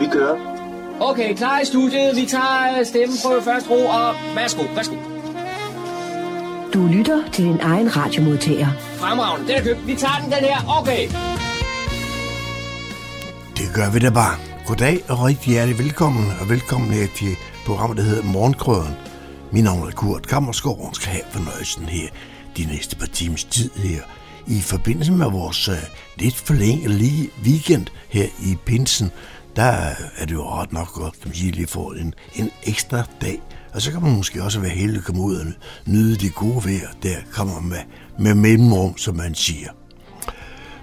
Vi kører. Okay, klar i studiet. Vi tager øh, stemmen på første ro, og værsgo, værsgo. Du lytter til din egen radiomodtager. Fremragende, den er købt. Vi tager den, den her. Okay. Det gør vi da bare. Goddag og rigtig hjertelig velkommen, og velkommen her til programmet, der hedder Morgenkrøden. Min navn er Kurt Kammerskov, og skal have fornøjelsen her de næste par timers tid her i forbindelse med vores uh, lidt forlængede lige weekend her i Pinsen. Der er det jo ret nok godt, at man lige få en, en ekstra dag. Og så kan man måske også være heldig at komme ud og nyde det gode vejr, der kommer med, med mellemrum, som man siger.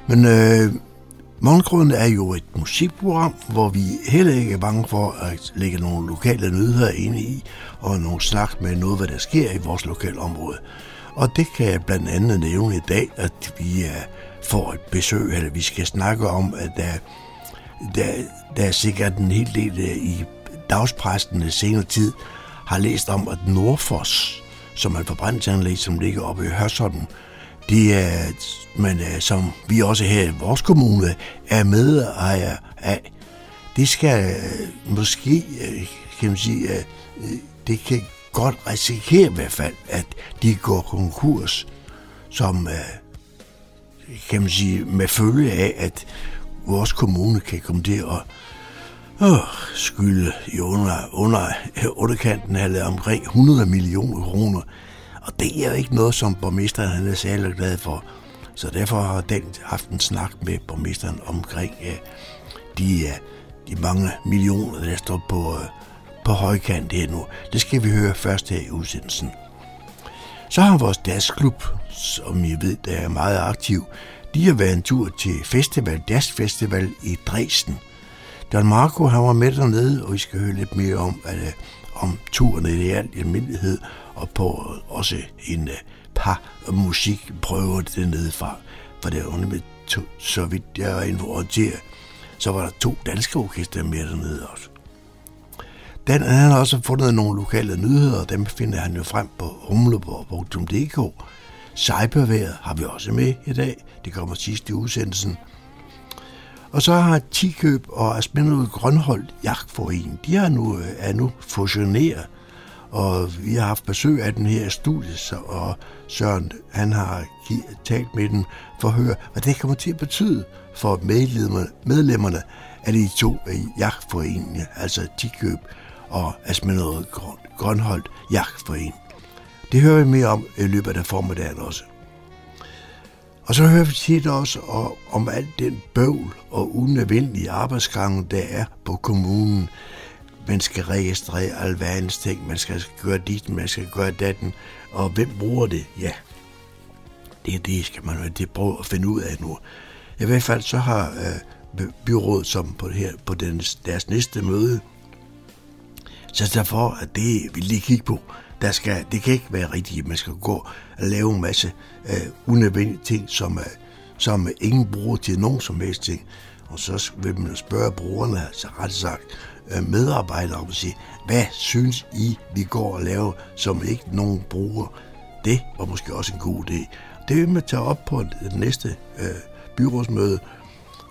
Men øh, Morgengrøden er jo et musikprogram, hvor vi heller ikke er bange for at lægge nogle lokale nyheder ind i, og nogle snak med noget, hvad der sker i vores lokale område. Og det kan jeg blandt andet nævne i dag, at vi er, får et besøg, eller vi skal snakke om, at der, der, der er sikkert en hel del øh, i dagspressen i senere tid, har læst om, at Nordfos, som er et forbrændingsanlæg, som ligger oppe i Hørsholm, de er, men øh, som vi også her i vores kommune er medejer øh, af, det skal måske, kan man sige, det kan godt risikere i hvert fald, at de går konkurs, som kan man sige, med følge af, at vores kommune kan komme til at øh, skylde i under, under øh, underkanten af omkring 100 millioner kroner. Og det er jo ikke noget, som borgmesteren han er særlig glad for. Så derfor har den haft en snak med borgmesteren omkring øh, de, øh, de mange millioner, der står på, øh, på højkant her nu. Det skal vi høre først her i udsendelsen. Så har vores dansklub, som I ved, der er meget aktiv, de har været en tur til festival, Jazz Festival i Dresden. Don Marco han var med dernede, og vi skal høre lidt mere om, at, øh, om turen i al almindelighed, og på øh, også en uh, par musikprøver dernede fra. For det var med to, så vidt jeg er informeret, så var der to danske orkester med dernede også. Den, han har også fundet nogle lokale nyheder, og dem finder han jo frem på humleborg.dk. Cyberværet har vi også med i dag. Det kommer sidst i udsendelsen. Og så har Tikøb og Asmindrud Grønhold Jagtforening, de har nu, øh, er nu fusioneret. Og vi har haft besøg af den her studie, og Søren han har talt med den for at høre, hvad det kommer til at betyde for medlemmerne, medlemmerne af de to øh, jagtforeninger, altså Tikøb og Asmindrud Grønhold Jagtforening. Det hører vi mere om i løbet af formiddagen også. Og så hører vi tit også om alt den bøvl og unødvendige arbejdsgange, der er på kommunen. Man skal registrere alverdens ting, man skal gøre dit, man skal gøre datten, og hvem bruger det? Ja, det er det, skal man jo prøve at finde ud af nu. I hvert fald så har øh, byrådet, som på, her, på den, deres næste møde, så derfor, at det vil lige kigge på, der skal, det kan ikke være rigtigt, at man skal gå og lave en masse øh, unødvendige ting, som, øh, som ingen bruger til nogen som helst ting. Og så vil man spørge brugerne, altså ret sagt øh, medarbejdere, om at sige, hvad synes I, vi går og laver, som ikke nogen bruger? Det var måske også en god idé. Det vil man tage op på det næste øh, byrådsmøde,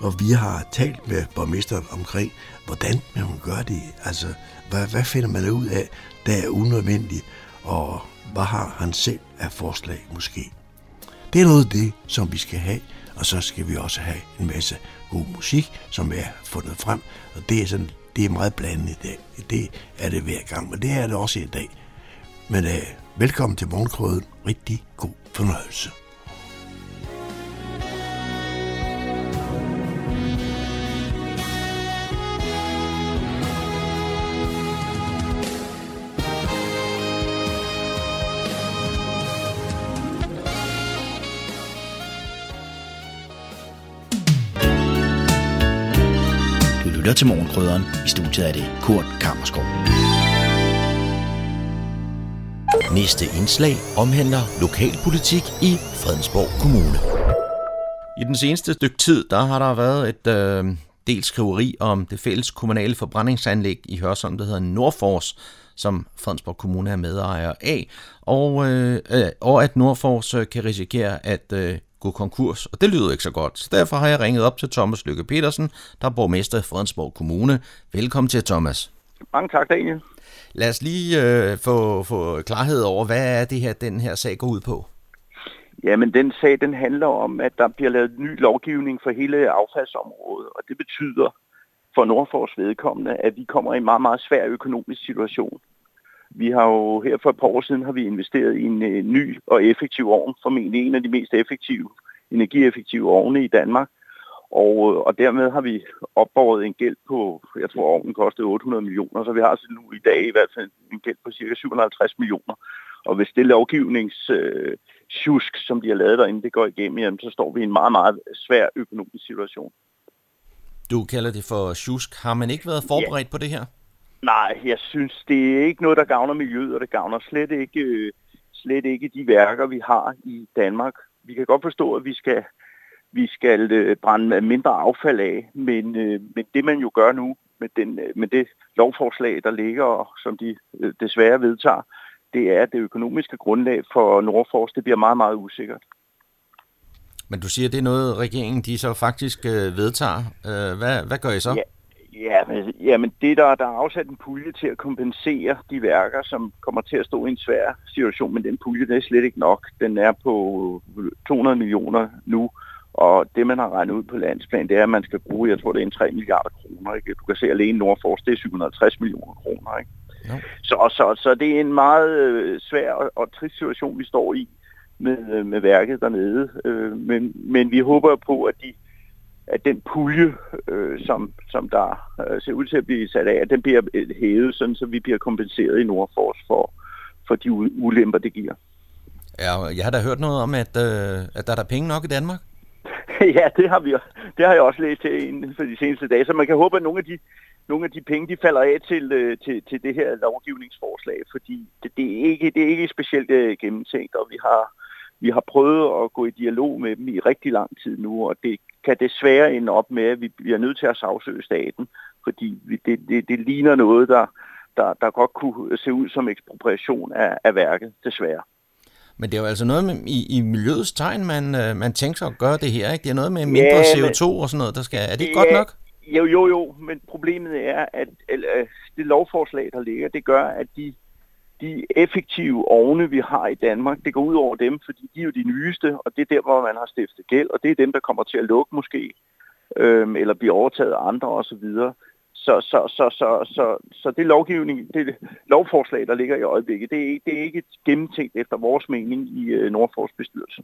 og vi har talt med borgmesteren omkring, hvordan man gør det. Altså, hvad, hvad finder man ud af, der er unødvendigt, og hvad har han selv af forslag måske. Det er noget af det, som vi skal have, og så skal vi også have en masse god musik, som er fundet frem, og det er, sådan, det er meget blandet i dag. Det er det hver gang, men det er det også i dag. Men uh, velkommen til Morgenkrøden. Rigtig god fornøjelse. Lytter til Morgenkrydderen. I studiet er det Kurt Kammerskov. Næste indslag omhandler lokalpolitik i Fredensborg Kommune. I den seneste stykke tid, der har der været et øh, del skriveri om det fælles kommunale forbrændingsanlæg i Hørsholm, der hedder Nordfors, som Fredensborg Kommune er medejer af, og, øh, øh og at Nordfors øh, kan risikere at øh, gå konkurs, og det lyder ikke så godt. Så derfor har jeg ringet op til Thomas Lykke Petersen, der er borgmester i Fredensborg Kommune. Velkommen til, Thomas. Mange tak, Daniel. Lad os lige øh, få, få klarhed over, hvad er det her, den her sag går ud på? Jamen, den sag, den handler om, at der bliver lavet ny lovgivning for hele affaldsområdet, og det betyder for Nordfors vedkommende, at vi kommer i en meget, meget svær økonomisk situation. Vi har jo her for et par år siden har vi investeret i en øh, ny og effektiv ovn, formentlig en af de mest effektive, energieffektive ovne i Danmark. Og, øh, og dermed har vi opbåret en gæld på, jeg tror ovnen kostede 800 millioner, så vi har altså nu i dag i hvert fald en gæld på cirka 750 millioner. Og hvis det lovgivningssjusk, øh, som de har lavet derinde, det går igennem, jamen, så står vi i en meget, meget svær økonomisk situation. Du kalder det for sjusk. Har man ikke været forberedt ja. på det her? Nej, jeg synes, det er ikke noget, der gavner miljøet, og det gavner slet ikke, øh, slet ikke de værker, vi har i Danmark. Vi kan godt forstå, at vi skal, vi skal øh, brænde mindre affald af, men, øh, men det man jo gør nu med, den, med det lovforslag, der ligger, og som de desværre vedtager, det er, at det økonomiske grundlag for Nordfors, det bliver meget, meget usikkert. Men du siger, det er noget, regeringen de så faktisk vedtager. hvad, hvad gør I så? Ja. Ja, men, ja, men det der, der er afsat en pulje til at kompensere de værker, som kommer til at stå i en svær situation, men den pulje, det er slet ikke nok. Den er på 200 millioner nu, og det man har regnet ud på landsplan, det er, at man skal bruge, jeg tror det er en 3 milliarder kroner. Ikke? Du kan se alene Nordfors, det er 750 millioner kroner. Ikke? Ja. Så, så, så det er en meget øh, svær og, og trist situation, vi står i med, øh, med værket dernede. Øh, men, men vi håber på, at de at den pulje, øh, som, som der øh, ser ud til at blive sat af, at den bliver hævet, sådan, så vi bliver kompenseret i Nordfors for, for de ulemper, det giver. Ja, jeg har da hørt noget om, at, øh, at der er der penge nok i Danmark. ja, det har, vi, det har jeg også læst til inden for de seneste dage, så man kan håbe, at nogle af de, nogle af de penge, de falder af til, øh, til, til det her lovgivningsforslag, fordi det, det, er, ikke, det er ikke specielt uh, gennemtænkt, og vi har, vi har prøvet at gå i dialog med dem i rigtig lang tid nu, og det kan desværre ende op med, at vi bliver nødt til at sagsøge staten, fordi det, det, det ligner noget, der, der, der godt kunne se ud som ekspropriation af, af værket, desværre. Men det er jo altså noget med, i, i miljøets tegn, man, øh, man tænker sig at gøre det her, ikke? Det er noget med mindre ja, CO2 men, og sådan noget, der skal... Er det ja, godt nok? Jo, jo, jo, men problemet er, at eller, det lovforslag, der ligger, det gør, at de de effektive ovne, vi har i Danmark, det går ud over dem, fordi de er jo de nyeste, og det er der, hvor man har stiftet gæld, og det er dem, der kommer til at lukke måske, øhm, eller blive overtaget af andre osv. Så, så, så, så, så, så det lovgivning, det lovforslag, der ligger i øjeblikket, det er, det er ikke gennemtænkt efter vores mening i øh, Nordfors bestyrelse.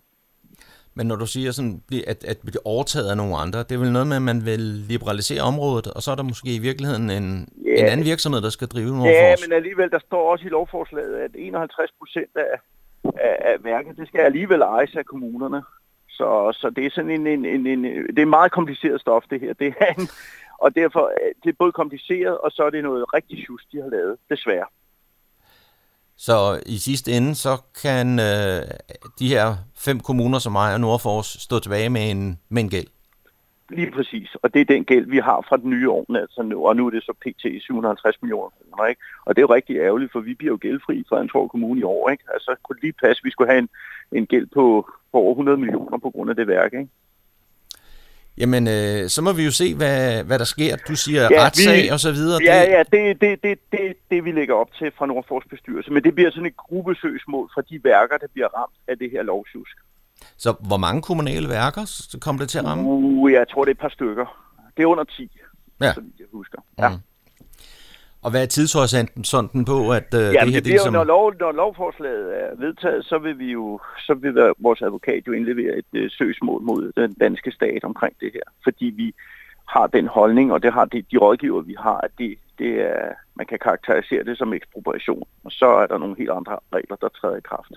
Men når du siger, sådan, at, at blive overtaget af nogle andre, det er vel noget med, at man vil liberalisere området, og så er der måske i virkeligheden en, ja. en anden virksomhed, der skal drive nogle Ja, men alligevel, der står også i lovforslaget, at 51 procent af, af, af værket, det skal alligevel ejes af kommunerne. Så, så det er sådan en, en, en, en, det er meget kompliceret stof, det her. Det er en, og derfor det er både kompliceret, og så er det noget rigtig just, de har lavet, desværre. Så i sidste ende, så kan øh, de her fem kommuner som mig og Nordfors stå tilbage med en, med en gæld? Lige præcis, og det er den gæld, vi har fra den nye år, altså nu, og nu er det så pt. 750 millioner kroner, ikke? Og det er jo rigtig ærgerligt, for vi bliver jo gældfri fra en kommune i år, ikke? Altså kunne lige passe, at vi skulle have en, en gæld på, på over 100 millioner på grund af det værk, ikke? Jamen, øh, så må vi jo se, hvad, hvad der sker. Du siger ja, retssag vi, og så videre. Ja, det... ja, det det, det, det, det vi lægger op til fra Nordfors bestyrelse. Men det bliver sådan et gruppesøgsmål fra de værker, der bliver ramt af det her lovsjusk. Så hvor mange kommunale værker kommer det til at ramme? Uh, jeg tror, det er et par stykker. Det er under 10, ja. som jeg husker. Ja. Mm. Og hvad er tidshorisonten på, at uh, ja, det her... Det, det ligesom... når, lov, når lovforslaget er vedtaget, så vil vi jo, så vil vores advokat jo indlevere et uh, søgsmål mod den danske stat omkring det her. Fordi vi har den holdning, og det har de, de rådgiver, vi har, at det, det er, man kan karakterisere det som ekspropriation. Og så er der nogle helt andre regler, der træder i kraft.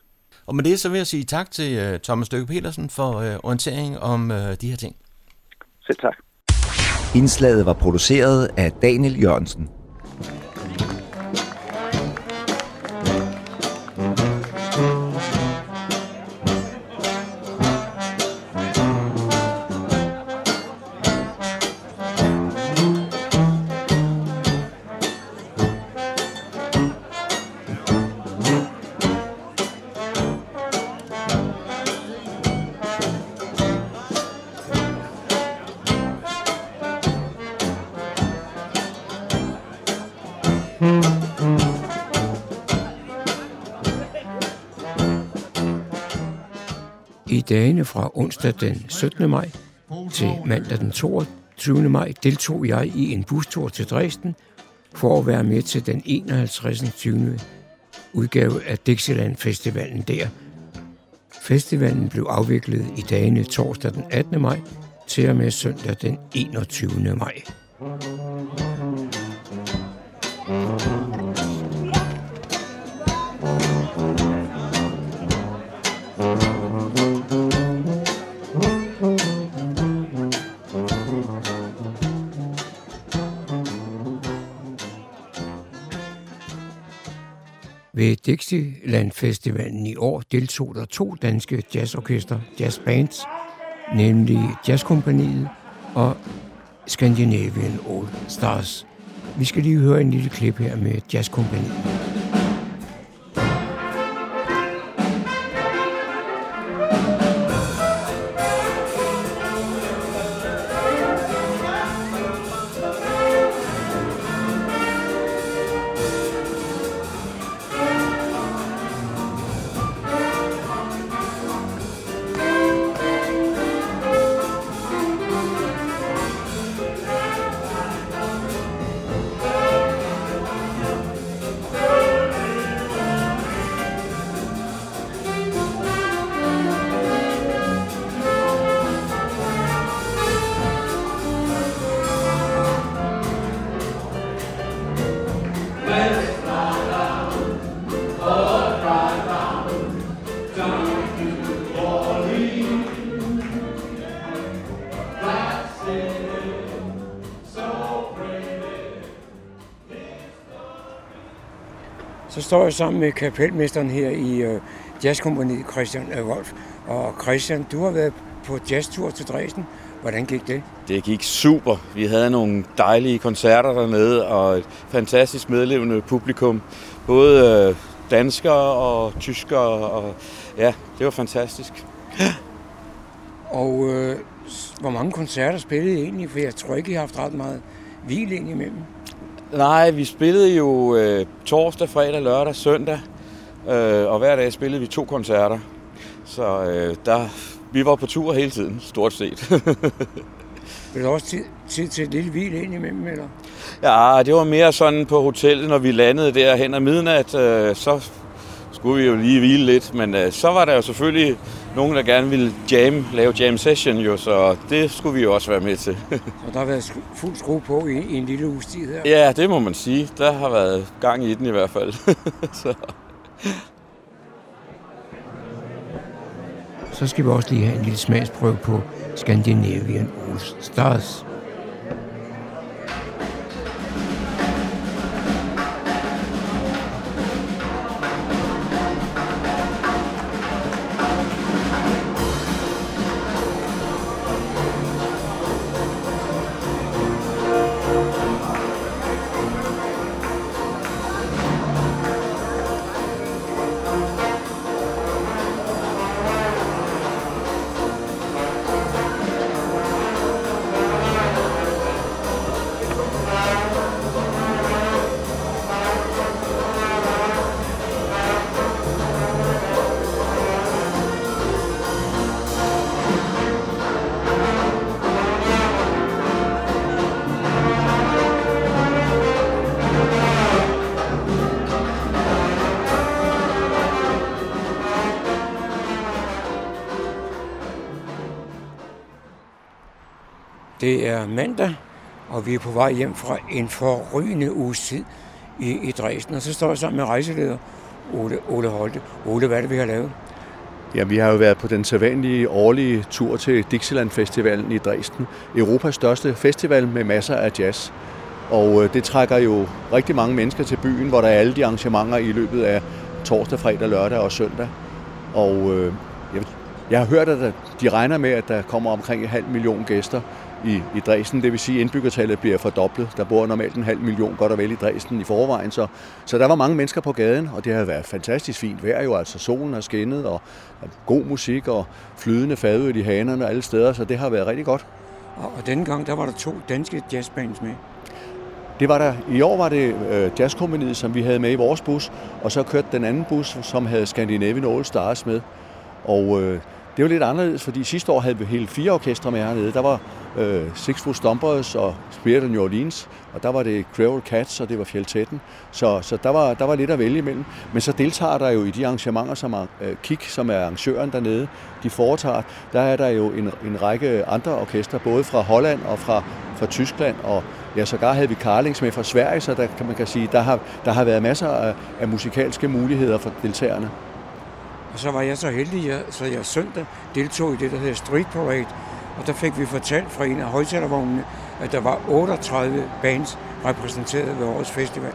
Og med det så vil jeg sige tak til uh, Thomas Løkke Petersen for uh, orientering om uh, de her ting. Selv tak. Indslaget var produceret af Daniel Jørgensen. I dagene fra onsdag den 17. maj til mandag den 22. maj deltog jeg i en bustur til Dresden for at være med til den 51. udgave af Dixieland Festivalen der. Festivalen blev afviklet i dagene torsdag den 18. maj til og med søndag den 21. maj. Ved Dixieland Festivalen i år deltog der to danske jazzorkester, jazzbands, nemlig Jazzkompaniet og Scandinavian All Stars. Vi skal lige høre en lille klip her med Jazzkompaniet. Så står jeg sammen med kapelmesteren her i uh, jazzkompaniet, Christian Wolf. Og Christian, du har været på jazztur til Dresden. Hvordan gik det? Det gik super. Vi havde nogle dejlige koncerter dernede, og et fantastisk medlevende publikum. Både øh, danskere og tyskere, og ja, det var fantastisk. Og øh, hvor mange koncerter spillede I egentlig? For jeg tror ikke, I har haft ret meget hvil imellem. Nej, vi spillede jo øh, torsdag, fredag, lørdag, søndag, øh, og hver dag spillede vi to koncerter. Så øh, der, vi var på tur hele tiden, stort set. Der også tid, tid til et lille hvil ind imellem, eller? ja, det var mere sådan på hotellet, når vi landede der hen ad midnat, øh, så skulle vi jo lige hvile lidt. Men øh, så var der jo selvfølgelig nogen, der gerne ville jam, lave jam session jo, så det skulle vi jo også være med til. Og der har været fuld skrue på i, i en lille uges tid her. ja, det må man sige. Der har været gang i den i hvert fald. så. Så skal vi også lige have en lille smagsprøve på Scandinavian All Stars. Det er mandag, og vi er på vej hjem fra en forrygende uges tid i, i Dresden. Og så står jeg sammen med rejseleder Ole, Ole Holte. Ole, hvad er det, vi har lavet? Ja, vi har jo været på den sædvanlige årlige tur til Dixieland Festivalen i Dresden. Europas største festival med masser af jazz. Og øh, det trækker jo rigtig mange mennesker til byen, hvor der er alle de arrangementer i løbet af torsdag, fredag, lørdag og søndag. Og øh, jeg, jeg har hørt, at de regner med, at der kommer omkring en halv million gæster i, i Dresden. Det vil sige, at indbyggertallet bliver fordoblet. Der bor normalt en halv million godt og vel i Dresden i forvejen. Så, så der var mange mennesker på gaden, og det har været fantastisk fint vejr jo. Altså solen har skinnet, og, god musik, og flydende fadøl i hanerne alle steder. Så det har været rigtig godt. Og, og denne gang, der var der to danske jazzbands med. Det var der, I år var det øh, jazzkompaniet, som vi havde med i vores bus, og så kørte den anden bus, som havde Scandinavian All Stars med. Og øh, det var lidt anderledes, fordi sidste år havde vi hele fire orkestre med hernede. Der var øh, Six Foot Stompers og Spirit of New Orleans, og der var det Creole Cats, og det var Fjeltetten. Så, så der, var, der var lidt at vælge imellem. Men så deltager der jo i de arrangementer, som er, øh, KIK, som er arrangøren dernede, de foretager. Der er der jo en, en række andre orkestre, både fra Holland og fra, fra Tyskland, og ja, sågar havde vi Karlings med fra Sverige, så der kan man kan sige, der har, der har været masser af, af musikalske muligheder for deltagerne. Og så var jeg så heldig, så jeg søndag deltog i det, der hedder Street Parade. Og der fik vi fortalt fra en af højtalervognene, at der var 38 bands repræsenteret ved årets festival.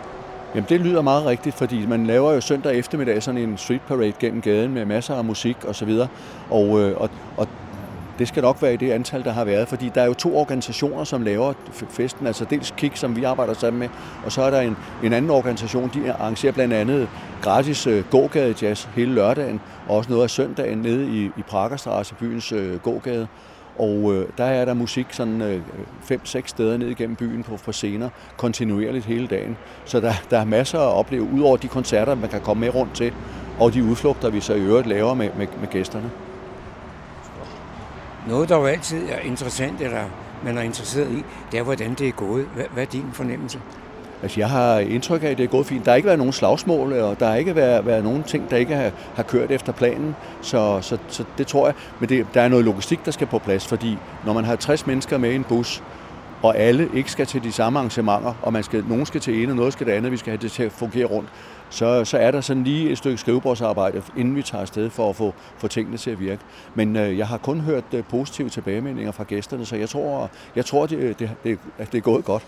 Jamen det lyder meget rigtigt, fordi man laver jo søndag eftermiddag sådan en street parade gennem gaden med masser af musik og så videre. Og, øh, og, og det skal nok være i det antal, der har været, fordi der er jo to organisationer, som laver festen, altså dels KIK, som vi arbejder sammen med, og så er der en, en anden organisation, de arrangerer blandt andet gratis øh, gågade jazz hele lørdagen, og også noget af søndagen nede i, i Pragerstrasse, byens øh, gågade. Og øh, der er der musik sådan øh, fem-seks steder ned igennem byen på, på scener, kontinuerligt hele dagen. Så der, der er masser at opleve, ud over de koncerter, man kan komme med rundt til, og de udflugter, vi så i øvrigt laver med, med, med gæsterne. Noget, der jo altid er interessant, eller man er interesseret i, det er, hvordan det er gået. Hvad, hvad er din fornemmelse? Altså, jeg har indtryk af, at det er gået fint. Der har ikke været nogen slagsmål, og der har ikke været, været nogen ting, der ikke har, har kørt efter planen. Så, så, så det tror jeg. Men det, der er noget logistik, der skal på plads, fordi når man har 60 mennesker med i en bus, og alle ikke skal til de samme arrangementer, og man skal, nogen skal til ene, og noget skal det andet, vi skal have det til at fungere rundt, så, så er der sådan lige et stykke skrivebordsarbejde, inden vi tager afsted for at få, få tingene til at virke. Men øh, jeg har kun hørt øh, positive tilbagemeldinger fra gæsterne, så jeg tror, jeg tror det, det, det, at det er gået godt.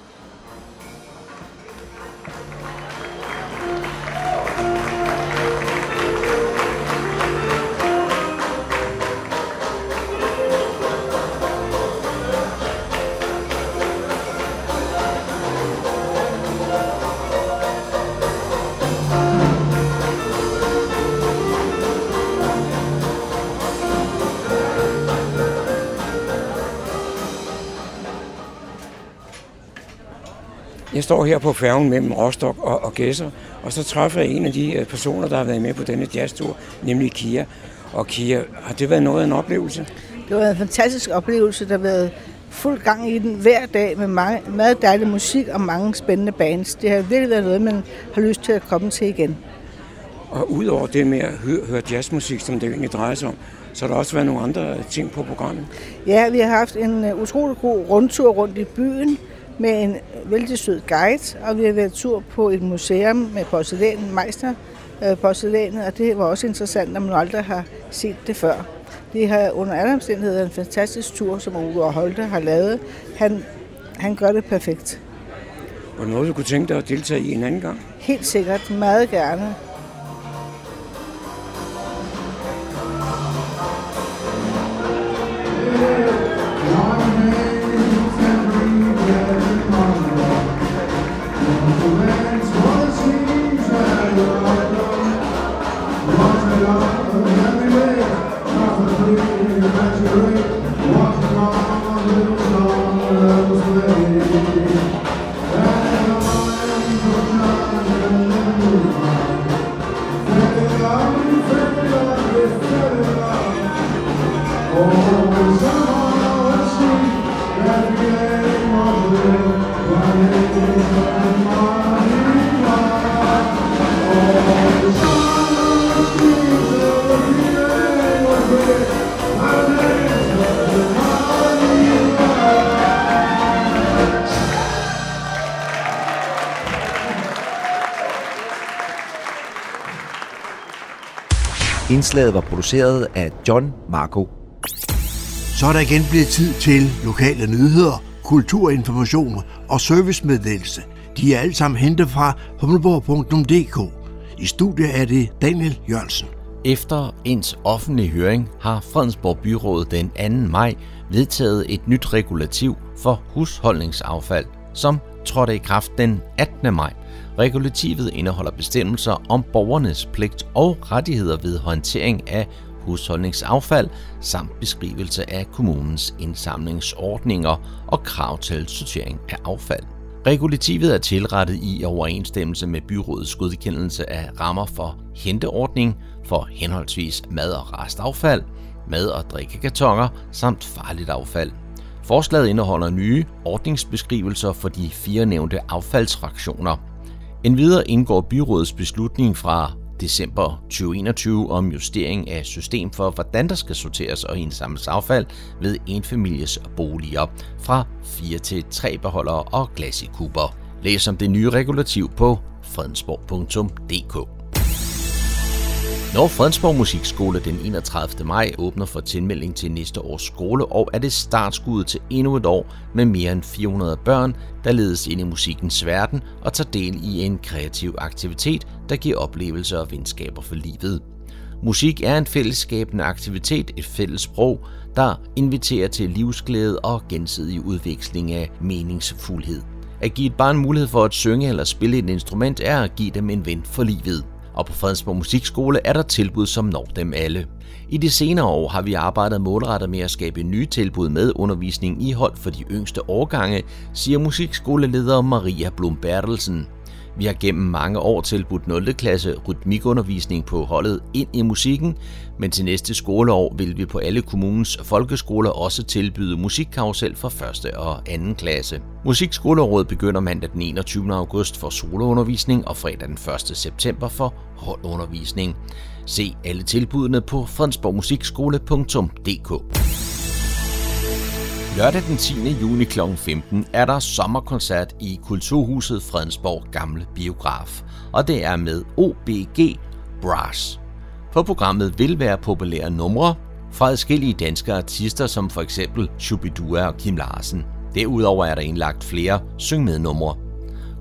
Jeg står her på færgen mellem Rostock og, og Gæsser, og så træffer jeg en af de øh, personer, der har været med på denne jazztur, nemlig Kia. Og Kia, har det været noget af en oplevelse? Det var en fantastisk oplevelse, der har været fuld gang i den hver dag med mange, meget dejlig musik og mange spændende bands. Det har virkelig været noget, man har lyst til at komme til igen. Og udover det med at høre, høre jazzmusik, som det egentlig drejer sig om, så har der også været nogle andre ting på programmet. Ja, vi har haft en uh, utrolig god rundtur rundt i byen med en vældig sød guide, og vi har været tur på et museum med porcelæn, Meister øh, porcelænet, og det var også interessant, når man aldrig har set det før. Det har under alle omstændigheder en fantastisk tur, som Uwe Holte har lavet. Han, han gør det perfekt. Og noget, du kunne tænke dig at deltage i en anden gang? Helt sikkert. Meget gerne. Indslaget var produceret af John Marco. Så er der igen blevet tid til lokale nyheder, kulturinformation og servicemeddelelse. De er alle sammen hentet fra humleborg.dk. I studiet er det Daniel Jørgensen. Efter ens offentlige høring har Fredensborg Byråd den 2. maj vedtaget et nyt regulativ for husholdningsaffald, som trådte i kraft den 18. maj. Regulativet indeholder bestemmelser om borgernes pligt og rettigheder ved håndtering af husholdningsaffald samt beskrivelse af kommunens indsamlingsordninger og krav til sortering af affald. Regulativet er tilrettet i overensstemmelse med byrådets godkendelse af rammer for henteordning for henholdsvis mad- og restaffald, mad- og drikkekartoner samt farligt affald. Forslaget indeholder nye ordningsbeskrivelser for de fire nævnte affaldsfraktioner. Endvidere indgår byrådets beslutning fra december 2021 om justering af system for, hvordan der skal sorteres og indsamles affald ved enfamilies boliger fra 4 til 3 beholdere og glas i kuber. Læs om det nye regulativ på fredensborg.dk. Når Fredensborg Musikskole den 31. maj åbner for tilmelding til næste års skoleår, er det startskuddet til endnu et år med mere end 400 børn, der ledes ind i musikkens verden og tager del i en kreativ aktivitet, der giver oplevelser og venskaber for livet. Musik er en fællesskabende aktivitet, et fælles sprog, der inviterer til livsglæde og gensidig udveksling af meningsfuldhed. At give et barn mulighed for at synge eller spille et instrument er at give dem en ven for livet og på Fredensborg Musikskole er der tilbud, som når dem alle. I de senere år har vi arbejdet målrettet med at skabe nye tilbud med undervisning i hold for de yngste årgange, siger musikskoleleder Maria Blum Bertelsen. Vi har gennem mange år tilbudt 0. klasse rytmikundervisning på holdet ind i musikken, men til næste skoleår vil vi på alle kommunens folkeskoler også tilbyde musikkarusel for 1. og 2. klasse. Musikskolerådet begynder mandag den 21. august for soloundervisning og fredag den 1. september for holdundervisning. Se alle tilbudene på fredensborgmusikskole.dk. Lørdag den 10. juni kl. 15 er der sommerkoncert i Kulturhuset Fredensborg Gamle Biograf, og det er med OBG Brass. På programmet vil være populære numre fra adskillige danske artister, som for eksempel Shubidua og Kim Larsen. Derudover er der indlagt flere syng med numre.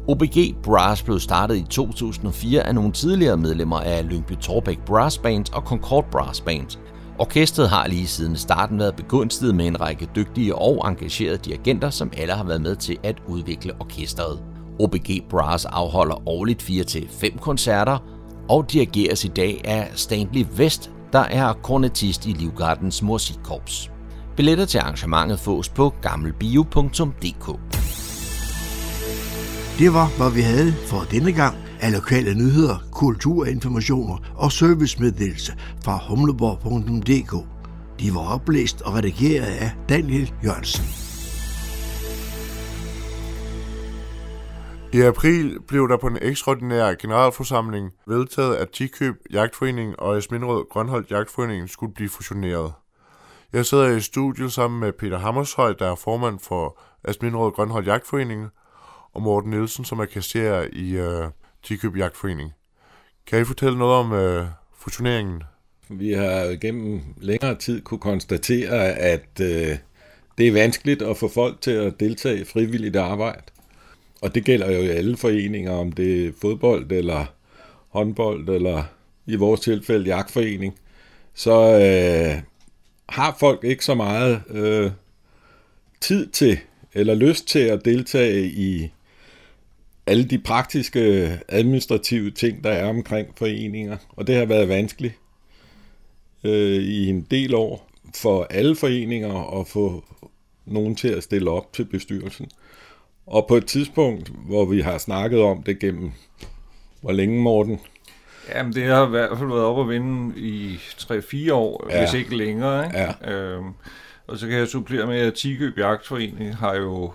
OBG Brass blev startet i 2004 af nogle tidligere medlemmer af Lyngby Torbæk Brass Band og Concord Brass Band – Orkestret har lige siden starten været begunstiget med en række dygtige og engagerede dirigenter, som alle har været med til at udvikle orkestret. OBG Brass afholder årligt 4-5 koncerter og dirigeres i dag af Stanley West, der er kornetist i Livgardens Musikkorps. Billetter til arrangementet fås på gammelbio.dk. Det var, hvad vi havde for denne gang af lokale nyheder, kulturinformationer og servicemeddelelse fra humleborg.dk. De var oplæst og redigeret af Daniel Jørgensen. I april blev der på en ekstraordinær generalforsamling vedtaget, at Tikøb Jagtforening og Esminderød Grønholdt Jagtforening skulle blive fusioneret. Jeg sidder i studiet sammen med Peter Hammershøj, der er formand for Asminrød Grønholdt Jagtforening, og Morten Nielsen, som er kasserer i øh, Tikøb Jagtforening. Kan I fortælle noget om øh, fusioneringen? Vi har gennem længere tid kunne konstatere, at øh, det er vanskeligt at få folk til at deltage i frivilligt arbejde. Og det gælder jo i alle foreninger, om det er fodbold eller håndbold, eller i vores tilfælde jagtforening. Så øh, har folk ikke så meget øh, tid til eller lyst til at deltage i alle de praktiske administrative ting, der er omkring foreninger. Og det har været vanskeligt øh, i en del år for alle foreninger at få nogen til at stille op til bestyrelsen. Og på et tidspunkt, hvor vi har snakket om det gennem, hvor længe Morten? Jamen det har i hvert fald været op at vinde i 3-4 år, ja. hvis ikke længere. Ikke? Ja. Øhm, og så kan jeg supplere med, at Tikøb Jagtforening har jo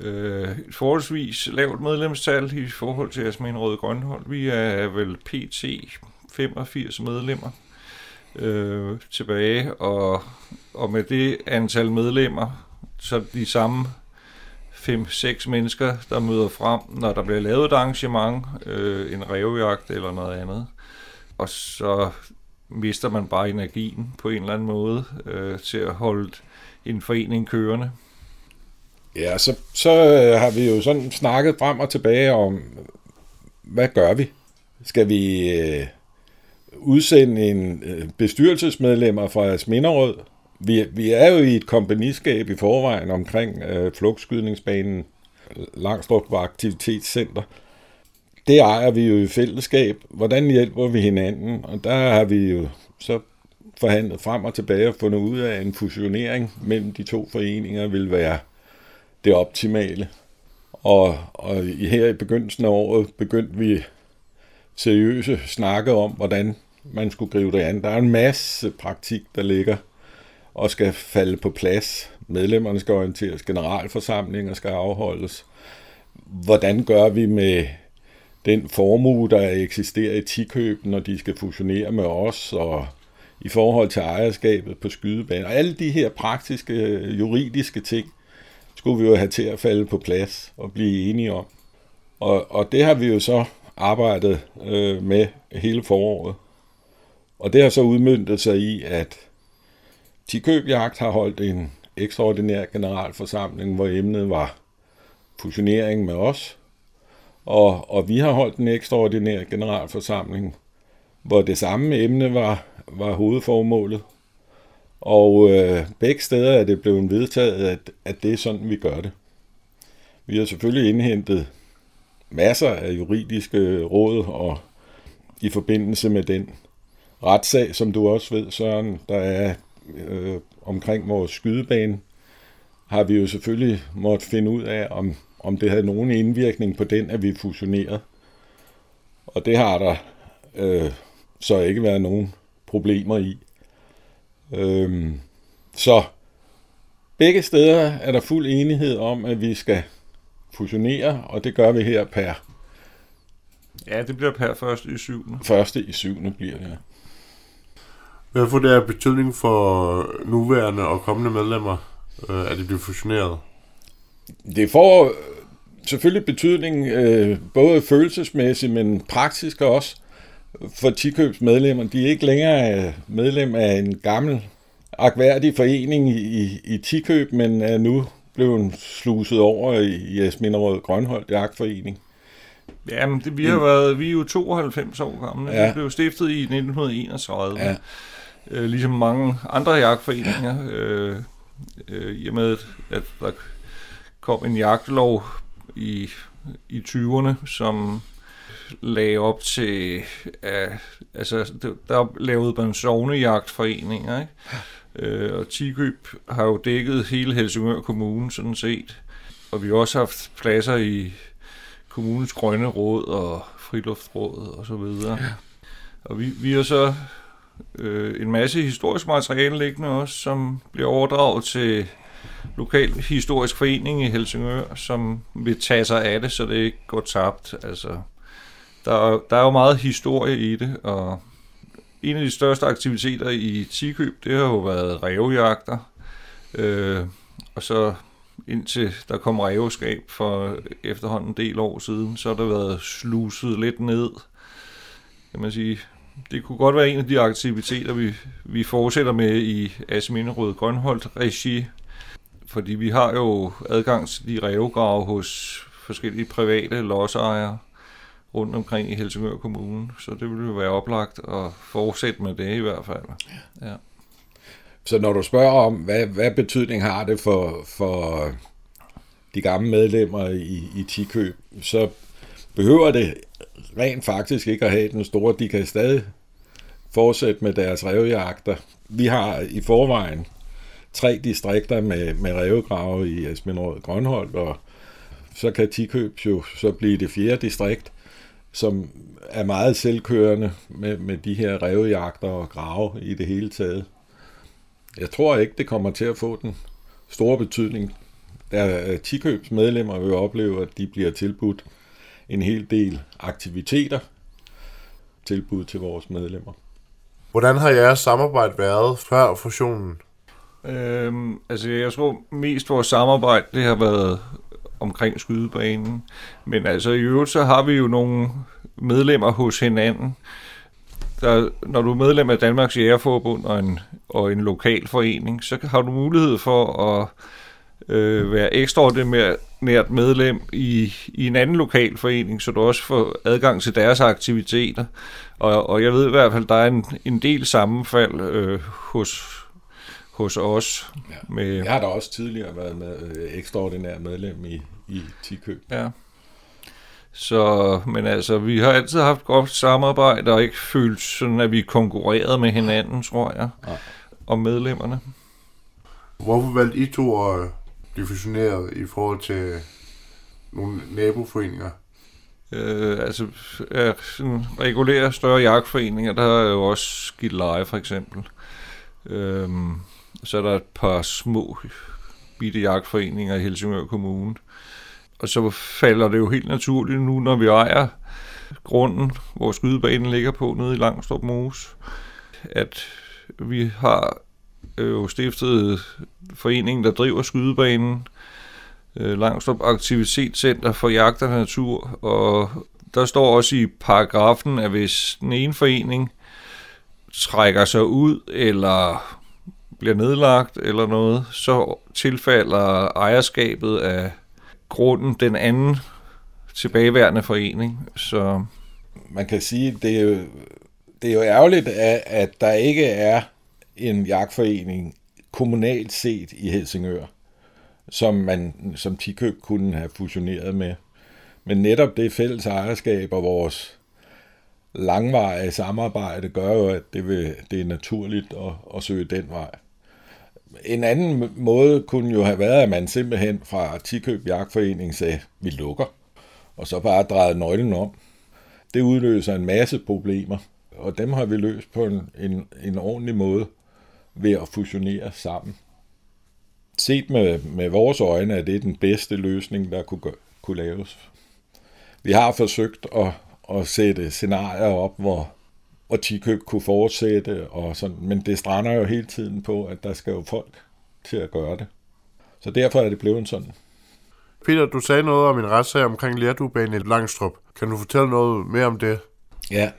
øh, et forholdsvis lavt medlemstal i forhold til Asmin Røde Grønhold. Vi er vel PT 85 medlemmer øh, tilbage, og, og med det antal medlemmer, så de samme 5-6 mennesker, der møder frem, når der bliver lavet et arrangement, øh, en revjagt eller noget andet. Og så mister man bare energien på en eller anden måde øh, til at holde en forening kørende. Ja, så, så øh, har vi jo sådan snakket frem og tilbage om, hvad gør vi? Skal vi øh, udsende en øh, bestyrelsesmedlemmer fra Sminderød? Vi, vi er jo i et kompagniskab i forvejen omkring øh, flugtskydningsbanen Langstrup Aktivitetscenter. Det ejer vi jo i fællesskab. Hvordan hjælper vi hinanden? Og der har vi jo så forhandlet frem og tilbage og fundet ud af, at en fusionering mellem de to foreninger vil være det optimale. Og, og her i begyndelsen af året begyndte vi seriøse snakke om, hvordan man skulle gribe det an. Der er en masse praktik, der ligger og skal falde på plads. Medlemmerne skal orienteres, generalforsamlinger skal afholdes. Hvordan gør vi med den formue, der eksisterer i tikøb, når de skal fusionere med os, og i forhold til ejerskabet på skydebanen. Og alle de her praktiske, juridiske ting, skulle vi jo have til at falde på plads og blive enige om. Og, og det har vi jo så arbejdet øh, med hele foråret. Og det har så udmyndtet sig i, at Tikøbjagt har holdt en ekstraordinær generalforsamling, hvor emnet var fusionering med os. Og, og vi har holdt en ekstraordinær generalforsamling, hvor det samme emne var, var hovedformålet. Og øh, begge steder er det blevet vedtaget, at, at det er sådan, vi gør det. Vi har selvfølgelig indhentet masser af juridiske råd og i forbindelse med den retssag, som du også ved, Søren, der er øh, omkring vores skydebane, har vi jo selvfølgelig måtte finde ud af, om, om det havde nogen indvirkning på den, at vi fusionerede. Og det har der øh, så ikke været nogen problemer i. Øh, så begge steder er der fuld enighed om, at vi skal fusionere, og det gør vi her per... Ja, det bliver per første i syvende. Første i syvende bliver det, ja. Hvad får det af betydning for nuværende og kommende medlemmer, øh, at de bliver fusioneret? Det får selvfølgelig betydning, øh, både følelsesmæssigt, men praktisk også for Tikøbs medlemmer. De er ikke længere medlem af en gammel akværdig forening i, i Tikøb, men er nu blevet sluset over i Esminderød Grønholdt Jagtforening. Jamen, det, vi har været, vi er jo 92 år gamle. Ja. Vi blev stiftet i 1931. Ja. Øh, ligesom mange andre jagtforeninger. Øh, øh, I og med, at der kom en jagtlov i, i 20'erne, som lagde op til, uh, altså der lavede man sovnejagtforeninger, ikke? Øh, og Tikøb har jo dækket hele Helsingør Kommune sådan set. Og vi har også haft pladser i kommunens grønne råd og friluftsråd og så videre. Ja. Og vi, vi har så øh, en masse historisk materiale liggende også, som bliver overdraget til lokal historisk forening i Helsingør, som vil tage sig af det, så det ikke går tabt. Altså, der, der er jo meget historie i det, og en af de største aktiviteter i Tikøb, det har jo været revjagter. Øh, og så indtil der kom revskab for efterhånden en del år siden, så har der været sluset lidt ned. Kan man sige, det kunne godt være en af de aktiviteter, vi, vi fortsætter med i Asminderød Grønholdt regi, fordi vi har jo adgang til de revgrave hos forskellige private lodsejere rundt omkring i Helsingør Kommune, så det vil jo være oplagt at fortsætte med det i hvert fald. Ja. Så når du spørger om, hvad, hvad betydning har det for, for de gamle medlemmer i, i Tikøb, så behøver det rent faktisk ikke at have den store. De kan stadig fortsætte med deres revjagter. Vi har i forvejen tre distrikter med, med revgrave i Esminderød Grønholdt, og så kan Tikøb jo så blive det fjerde distrikt, som er meget selvkørende med, med de her revjagter og grave i det hele taget. Jeg tror ikke, det kommer til at få den store betydning. Der Tikøbs medlemmer vil opleve, at de bliver tilbudt en hel del aktiviteter tilbud til vores medlemmer. Hvordan har jeres samarbejde været før fusionen? Øhm, altså jeg tror mest vores samarbejde, det har været omkring skydebanen. Men altså i øvrigt, så har vi jo nogle medlemmer hos hinanden. Der, når du er medlem af Danmarks Jægerforbund og en, og en lokal forening, så har du mulighed for at øh, være ekstraordinært medlem i, i en anden lokal forening, så du også får adgang til deres aktiviteter. Og, og jeg ved i hvert fald, der er en, en del sammenfald øh, hos, hos os. Ja. Med, jeg har da også tidligere været med, øh, ekstraordinær medlem i, i Tikøb. Ja. Så, men altså, vi har altid haft godt samarbejde, og ikke følt sådan, at vi konkurrerede med hinanden, tror jeg, ja. om medlemmerne. Hvorfor valgte I to at blive fusioneret i forhold til nogle naboforeninger? Øh, altså, ja, sådan regulære større jagtforeninger, der er jo også Leje for eksempel. Øhm, så er der et par små bitte jagtforeninger i Helsingør Kommune. Og så falder det jo helt naturligt nu, når vi ejer grunden, hvor skydebanen ligger på nede i Langstrup Mose, at vi har øh, jo stiftet foreningen, der driver skydebanen, øh, Langstrup Aktivitetscenter for Jagt og Natur, og der står også i paragrafen, at hvis den ene forening trækker sig ud, eller bliver nedlagt eller noget, så tilfalder ejerskabet af grunden den anden tilbageværende forening. Så man kan sige, det er jo, det er jo ærgerligt, at, at der ikke er en jagtforening kommunalt set i Helsingør, som man som Tikøb kunne have fusioneret med. Men netop det fælles ejerskab og vores langvarige samarbejde gør jo, at det, vil, det er naturligt at, at søge den vej. En anden måde kunne jo have været, at man simpelthen fra Tikøb Jagtforening sagde, vi lukker, og så bare drejede nøglen om. Det udløser en masse problemer, og dem har vi løst på en, en, en ordentlig måde ved at fusionere sammen. Set med, med vores øjne er det den bedste løsning, der kunne, kunne laves. Vi har forsøgt at, at sætte scenarier op, hvor, hvor Tikøb kunne fortsætte, og sådan, men det strander jo hele tiden på, at der skal jo folk til at gøre det. Så derfor er det blevet sådan. Peter, du sagde noget om en retssag omkring Lærdubanen i Langstrup. Kan du fortælle noget mere om det? Ja,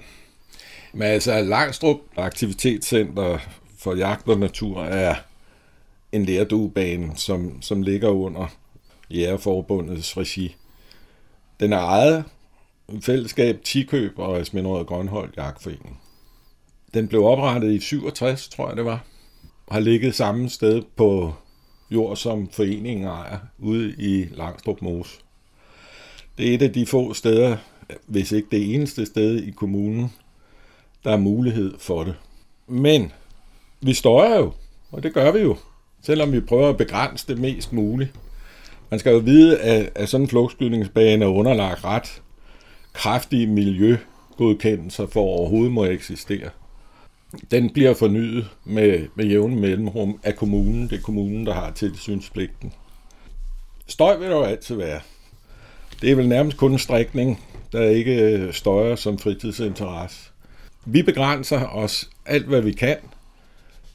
men altså Langstrup Aktivitetscenter for Jagt og Natur er en lærduebane, som, som ligger under Jægerforbundets regi. Den er ejet fællesskab Tikøb og Esminderød Grønhold Jagtforening. Den blev oprettet i 67, tror jeg det var, og har ligget samme sted på jord, som foreningen ejer, ude i Langstrup Mose. Det er et af de få steder, hvis ikke det eneste sted i kommunen, der er mulighed for det. Men vi støjer jo, og det gør vi jo, selvom vi prøver at begrænse det mest muligt. Man skal jo vide, at, at sådan en flugtskydningsbane er underlagt ret kraftige miljøgodkendelser for overhovedet må eksistere. Den bliver fornyet med, med jævne mellemrum af kommunen. Det er kommunen, der har tilsynspligten. Støj vil der jo altid være. Det er vel nærmest kun en strækning, der ikke øh, støjer som fritidsinteresse. Vi begrænser os alt, hvad vi kan,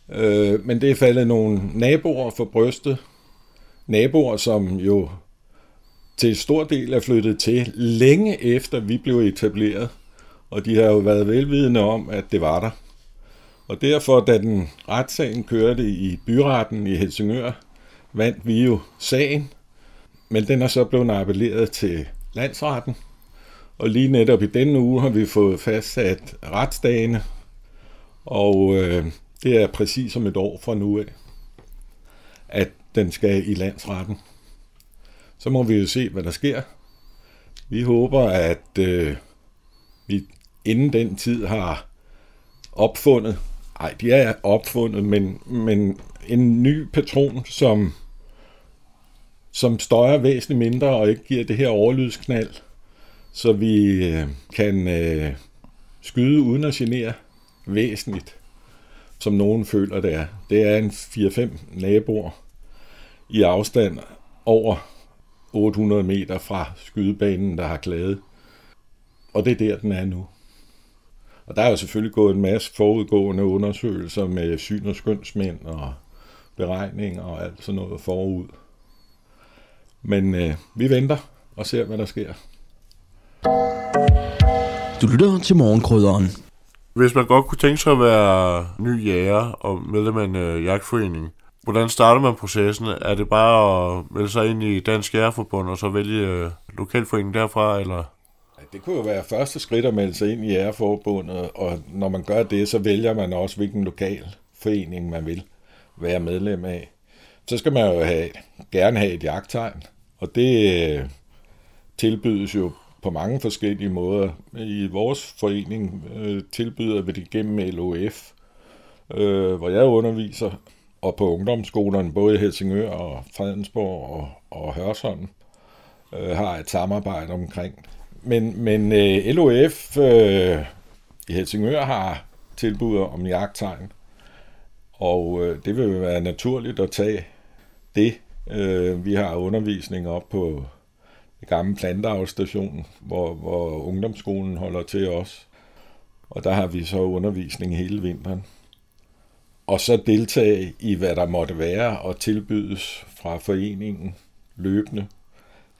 øh, men det er faldet nogle naboer for brystet. Naboer, som jo til stor del er flyttet til længe efter vi blev etableret, og de har jo været velvidende om, at det var der. Og derfor, da den retssagen kørte i byretten i Helsingør, vandt vi jo sagen, men den er så blevet appelleret til landsretten. Og lige netop i denne uge har vi fået fastsat retsdagene, og øh, det er præcis om et år fra nu af, at den skal i landsretten. Så må vi jo se, hvad der sker. Vi håber, at øh, vi inden den tid har opfundet, nej, de er opfundet, men, men en ny patron, som, som støjer væsentligt mindre og ikke giver det her overlydsknald, så vi øh, kan øh, skyde uden at genere væsentligt, som nogen føler det er. Det er en 4-5 naboer i afstand over 800 meter fra skydebanen, der har klaget. Og det er der, den er nu. Og der er jo selvfølgelig gået en masse forudgående undersøgelser med syn- og skønsmænd og beregninger og alt sådan noget forud. Men øh, vi venter og ser, hvad der sker. Du lytter til morgenkrydderen. Hvis man godt kunne tænke sig at være ny jæger og medlem af en øh, jagtforening, hvordan starter man processen? Er det bare at melde sig ind i Dansk Jægerforbund og så vælge øh, lokalforeningen derfra, eller? Det kunne jo være første skridt at melde sig ind i Jægerforbundet, og når man gør det, så vælger man også, hvilken lokal forening man vil være medlem af. Så skal man jo have, gerne have et jagttegn, og det øh, tilbydes jo på mange forskellige måder. I vores forening øh, tilbyder vi det gennem LOF, øh, hvor jeg underviser, og på ungdomsskolerne, både i Helsingør og Fredensborg og, og Hørsholm. øh, har et samarbejde omkring. Men, men øh, LOF øh, i Helsingør har tilbud om jagttegn, og øh, det vil være naturligt at tage det. Øh, vi har undervisning op på det gamle planteafstation, hvor, hvor ungdomsskolen holder til os. Og der har vi så undervisning hele vinteren. Og så deltage i, hvad der måtte være og tilbydes fra foreningen løbende.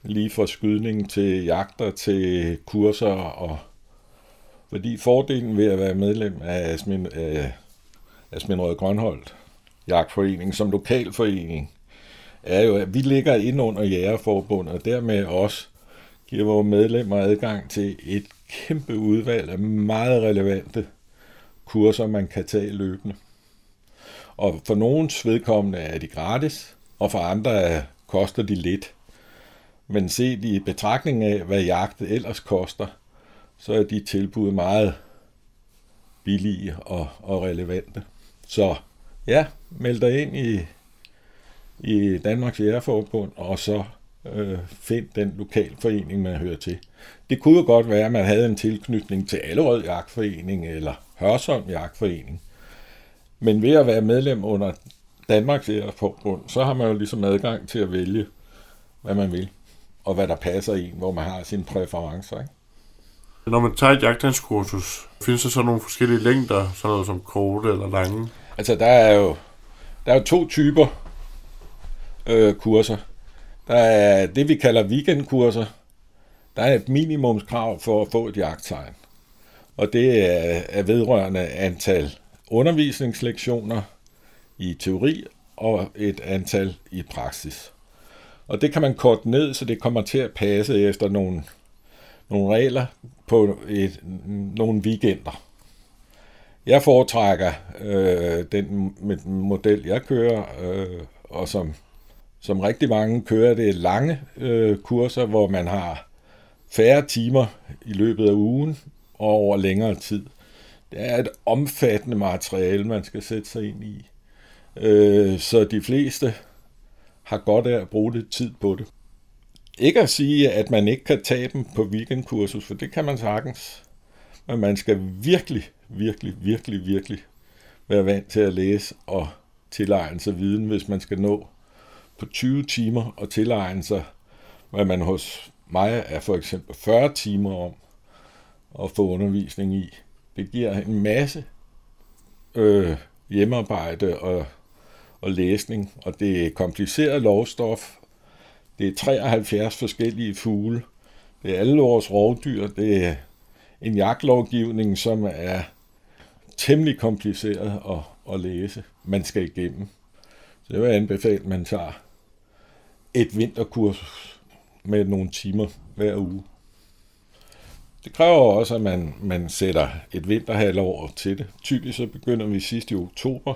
Lige fra skydning til jagter til kurser. Og fordi fordelen ved at være medlem af Asmin, af Asmin Grønholdt Jagtforening som lokalforening, er jo, at vi ligger ind under Jægerforbundet, og dermed også giver vores medlemmer adgang til et kæmpe udvalg af meget relevante kurser, man kan tage løbende. Og for nogens vedkommende er de gratis, og for andre koster de lidt. Men set i betragtning af, hvad jagtet ellers koster, så er de tilbud meget billige og, og relevante. Så ja, meld dig ind i, i Danmarks Jægerforbund, og så øh, find den lokalforening, man hører til. Det kunne jo godt være, at man havde en tilknytning til Allerød Jagtforening eller Hørsholm Jagtforening. Men ved at være medlem under Danmarks Jægerforbund, så har man jo ligesom adgang til at vælge, hvad man vil, og hvad der passer i, hvor man har sine præferencer. Ikke? Når man tager et jagtdanskursus, findes der så nogle forskellige længder, sådan noget som korte eller lange? Altså, der er jo, der er jo to typer øh, kurser. Der er det, vi kalder weekendkurser. Der er et minimumskrav for at få et jagttegn. Og det er, er vedrørende antal undervisningslektioner i teori og et antal i praksis. Og det kan man korte ned, så det kommer til at passe efter nogle, nogle regler på et, nogle weekender. Jeg foretrækker øh, den model, jeg kører, øh, og som, som rigtig mange kører, det er lange øh, kurser, hvor man har færre timer i løbet af ugen og over længere tid. Det er et omfattende materiale, man skal sætte sig ind i. Øh, så de fleste har godt af at bruge lidt tid på det. Ikke at sige, at man ikke kan tage dem på weekendkursus, for det kan man sagtens. Men man skal virkelig, virkelig, virkelig, virkelig være vant til at læse og tilegne sig viden, hvis man skal nå på 20 timer og tilegne sig, hvad man hos mig er for eksempel 40 timer om at få undervisning i. Det giver en masse øh, hjemmearbejde og, og læsning, og det er kompliceret lovstof. Det er 73 forskellige fugle. Det er alle vores rovdyr. Det er en jagtlovgivning, som er temmelig kompliceret at, at læse. Man skal igennem. Så det vil anbefale, at man tager et vinterkurs med nogle timer hver uge. Det kræver også, at man, man sætter et vinterhalvår til det. Typisk så begynder vi sidst i oktober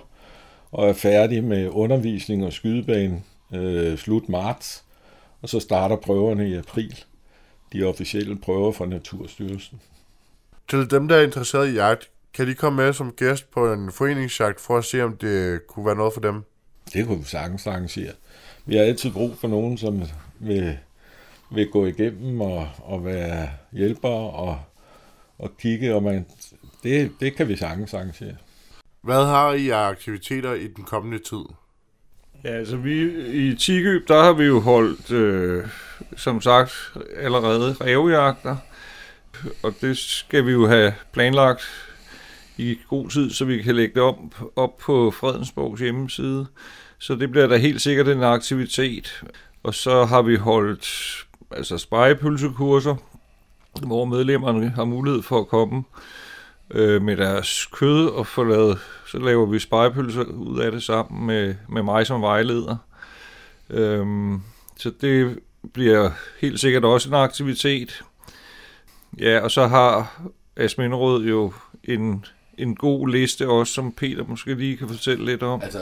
og er færdige med undervisning og skydebane øh, slut marts, og så starter prøverne i april. De officielle prøver fra Naturstyrelsen. Til dem, der er interesseret i jagt, kan de komme med som gæst på en foreningsjagt for at se, om det kunne være noget for dem? Det kunne vi sagtens arrangere. Vi har altid brug for nogen, som vil vil gå igennem og, og være hjælper og, og kigge, og man, det, det kan vi sagtens arrangere. Hvad har I af aktiviteter i den kommende tid? Ja, altså vi i Tigøb, der har vi jo holdt, øh, som sagt, allerede revjagter, og det skal vi jo have planlagt i god tid, så vi kan lægge det op, op på Fredensborgs hjemmeside. Så det bliver da helt sikkert en aktivitet. Og så har vi holdt altså spejepølsekurser, hvor medlemmerne har mulighed for at komme øh, med deres kød og få lavet, så laver vi spejepølser ud af det sammen med, med mig som vejleder. Øhm, så det bliver helt sikkert også en aktivitet. Ja, og så har Asminderød jo en, en god liste også, som Peter måske lige kan fortælle lidt om. Altså,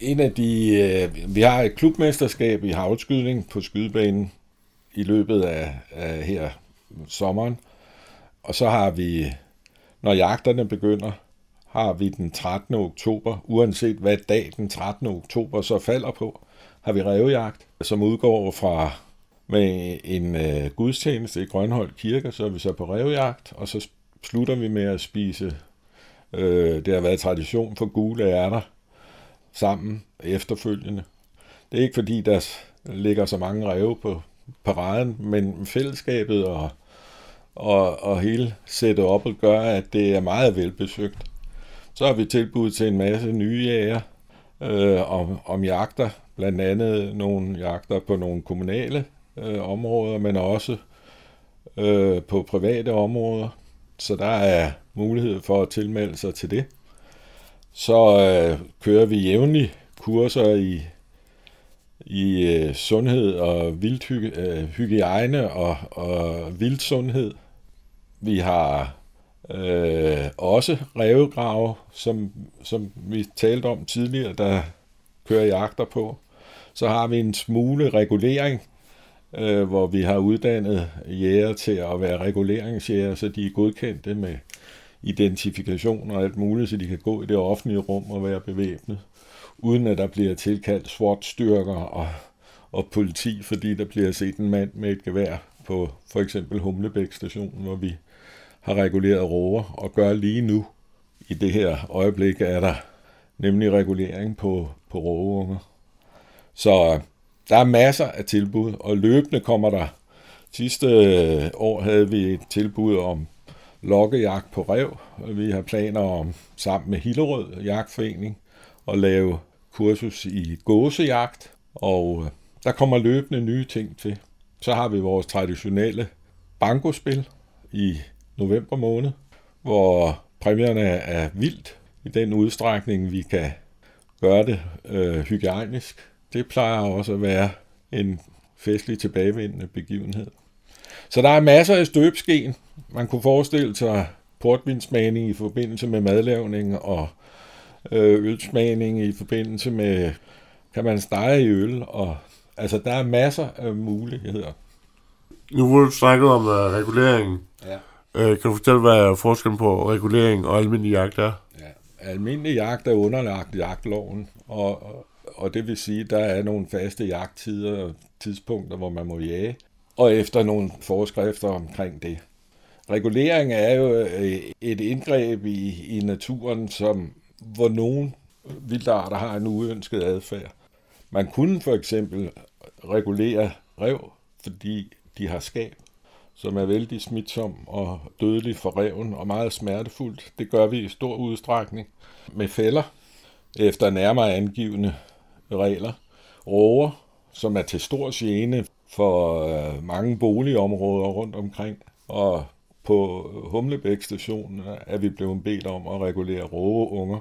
en af de... Øh, vi har et klubmesterskab i havskydning på skydebanen i løbet af, af her sommeren. Og så har vi, når jagterne begynder, har vi den 13. oktober, uanset hvad dag den 13. oktober så falder på, har vi revjagt, som udgår fra med en øh, gudstjeneste i Grønhold Kirke, så er vi så på revjagt, og så slutter vi med at spise, øh, det har været tradition for gule ærter, sammen efterfølgende. Det er ikke fordi, der ligger så mange ræve på paraden, men fællesskabet og, og, og hele setup'et gør, at det er meget velbesøgt. Så har vi tilbudt til en masse nye jæger øh, om, om jagter, blandt andet nogle jagter på nogle kommunale øh, områder, men også øh, på private områder. Så der er mulighed for at tilmelde sig til det. Så øh, kører vi jævnligt kurser i, i øh, sundhed og vildhygiejne øh, og, og vildsundhed. Vi har øh, også revegrave, som, som vi talte om tidligere, der kører jagter på. Så har vi en smule regulering, øh, hvor vi har uddannet jæger til at være reguleringsjæger, så de er godkendte med identifikation og alt muligt, så de kan gå i det offentlige rum og være bevæbnet, uden at der bliver tilkaldt SWAT-styrker og, og politi, fordi der bliver set en mand med et gevær på for eksempel Humlebæk station, hvor vi har reguleret roer og gør lige nu. I det her øjeblik er der nemlig regulering på, på rågeunger. Så øh, der er masser af tilbud, og løbende kommer der. Sidste øh, år havde vi et tilbud om lokkejagt på rev. Vi har planer om sammen med Hillerød Jagtforening at lave kursus i gåsejagt, og øh, der kommer løbende nye ting til. Så har vi vores traditionelle bankospil i november måned, hvor præmierne er vildt i den udstrækning, vi kan gøre det øh, hygiejnisk. Det plejer også at være en festlig tilbagevendende begivenhed. Så der er masser af støbsken. Man kunne forestille sig portvinsmagning i forbindelse med madlavning og ølsmagning i forbindelse med, kan man stege i øl. Og, altså, der er masser af muligheder. Nu hvor du snakket om uh, regulering. Ja. Uh, kan du fortælle, hvad forskellen på regulering og almindelig jagt er? Ja, almindelig jagt er underlagt jagtloven, og, og det vil sige, at der er nogle faste jagttider og tidspunkter, hvor man må jage og efter nogle forskrifter omkring det. Regulering er jo øh, et indgreb i, i naturen, som, hvor nogle vildarter har en uønsket adfærd. Man kunne for eksempel regulere rev, fordi de har skab, som er vældig smitsom og dødelig for reven og meget smertefuldt. Det gør vi i stor udstrækning med fælder efter nærmere angivende regler. Råger, som er til stor gene for øh, mange boligområder rundt omkring. Og på Humlebæk stationen er vi blevet bedt om at regulere rågeunger.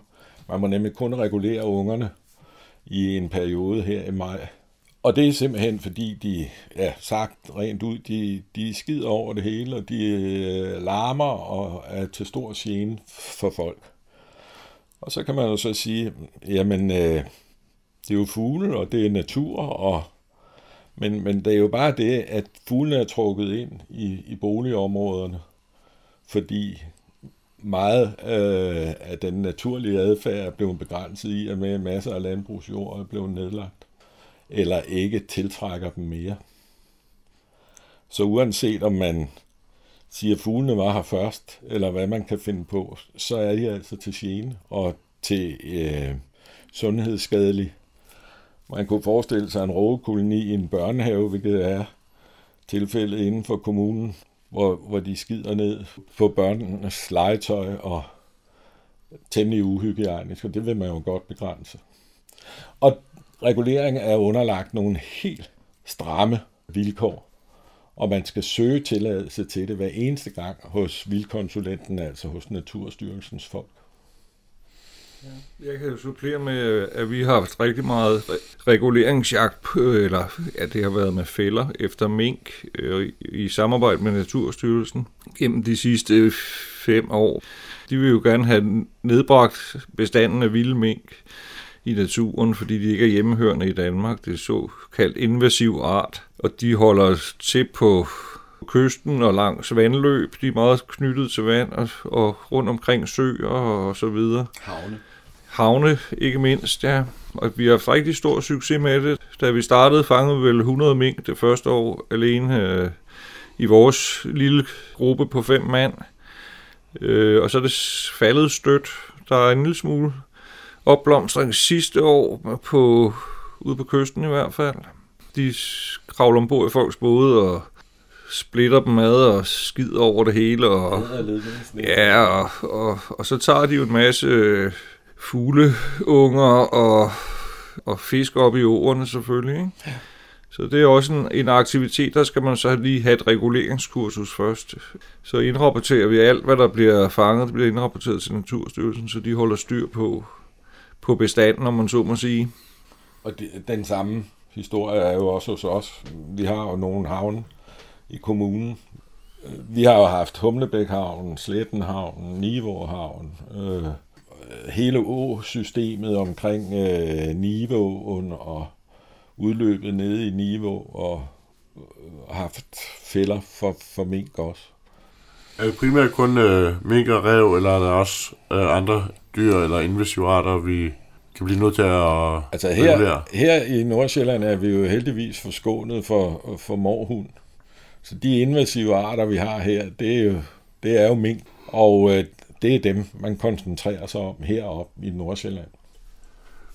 Man må nemlig kun regulere ungerne i en periode her i maj. Og det er simpelthen fordi, de, ja, sagt rent ud, de, de skider over det hele, og de øh, larmer og er til stor gene for folk. Og så kan man jo så sige, jamen, øh, det er jo fugle, og det er natur, og men, men det er jo bare det, at fuglene er trukket ind i, i boligområderne, fordi meget øh, af den naturlige adfærd er blevet begrænset i, at med masser af landbrugsjord er blevet nedlagt, eller ikke tiltrækker dem mere. Så uanset om man siger, at fuglene var her først, eller hvad man kan finde på, så er de altså til gene og til øh, sundhedsskadelig man kunne forestille sig en rågekoloni i en børnehave, hvilket er tilfældet inden for kommunen, hvor, hvor de skider ned på børnenes legetøj og temmelig uhygiejnisk, og det vil man jo godt begrænse. Og regulering er underlagt nogle helt stramme vilkår, og man skal søge tilladelse til det hver eneste gang hos vildkonsulenten, altså hos Naturstyrelsens folk. Jeg kan jo supplere med, at vi har haft rigtig meget reguleringsjagt, på, eller ja, det har været med fælder efter mink øh, i samarbejde med Naturstyrelsen gennem de sidste fem år. De vil jo gerne have nedbragt bestanden af vilde mink i naturen, fordi de ikke er hjemmehørende i Danmark. Det er såkaldt invasiv art, og de holder til på kysten og langs vandløb. De er meget knyttet til vand og, og rundt omkring søer og så videre. Havne havne, ikke mindst, ja. Og vi har haft rigtig stor succes med det. Da vi startede, fangede vi vel 100 mink det første år alene øh, i vores lille gruppe på fem mand. Øh, og så er det faldet stødt. Der er en lille smule opblomstring sidste år på, ude på kysten i hvert fald. De kravler ombord i folks både og splitter dem ad og skider over det hele. Og, ja, og, og, og så tager de jo en masse fugleunger og, og fisk op i åerne selvfølgelig. Ikke? Ja. Så det er også en, en aktivitet, der skal man så lige have et reguleringskursus først. Så indrapporterer vi alt, hvad der bliver fanget, det bliver indrapporteret til Naturstyrelsen, så de holder styr på, på bestanden, om man så må sige. Og det, den samme historie er jo også hos os. Vi har jo nogle havne i kommunen. Vi har jo haft Humlebækhavnen, Slettenhavnen, Niveauhavn, øh, hele å-systemet omkring øh, Niveauen og udløbet nede i Niveau og øh, haft fælder for, for mink også. Er det primært kun øh, mink og rev, eller er der også øh, andre dyr eller invasive arter, vi kan blive nødt til at Altså her, her i Nordsjælland er vi jo heldigvis forskånet for, for morhund. Så de invasive arter, vi har her, det er jo, det er jo mink. Og øh, det er dem, man koncentrerer sig om heroppe i Nordsjælland.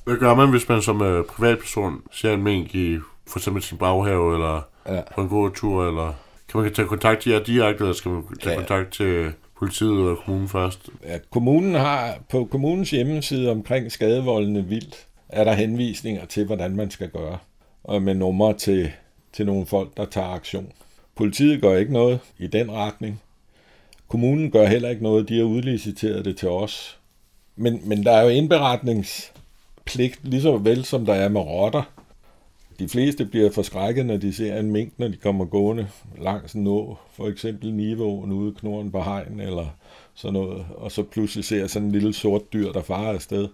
Hvad gør man, hvis man som uh, privatperson ser en mink i for eksempel sin baghave, eller ja. på en god tur, eller kan man tage kontakt til jer direkte, eller skal man tage ja. kontakt til politiet eller kommunen først? Ja, kommunen har på kommunens hjemmeside omkring skadevoldende vildt, er der henvisninger til, hvordan man skal gøre, og med numre til, til nogle folk, der tager aktion. Politiet gør ikke noget i den retning. Kommunen gør heller ikke noget, de har udliciteret det til os. Men, men der er jo indberetningspligt, lige så vel som der er med rotter. De fleste bliver forskrækket, når de ser en mink, når de kommer gående langs en å, for eksempel Niveåen ude i knoren på hegn, eller sådan noget, og så pludselig ser sådan en lille sort dyr, der farer afsted.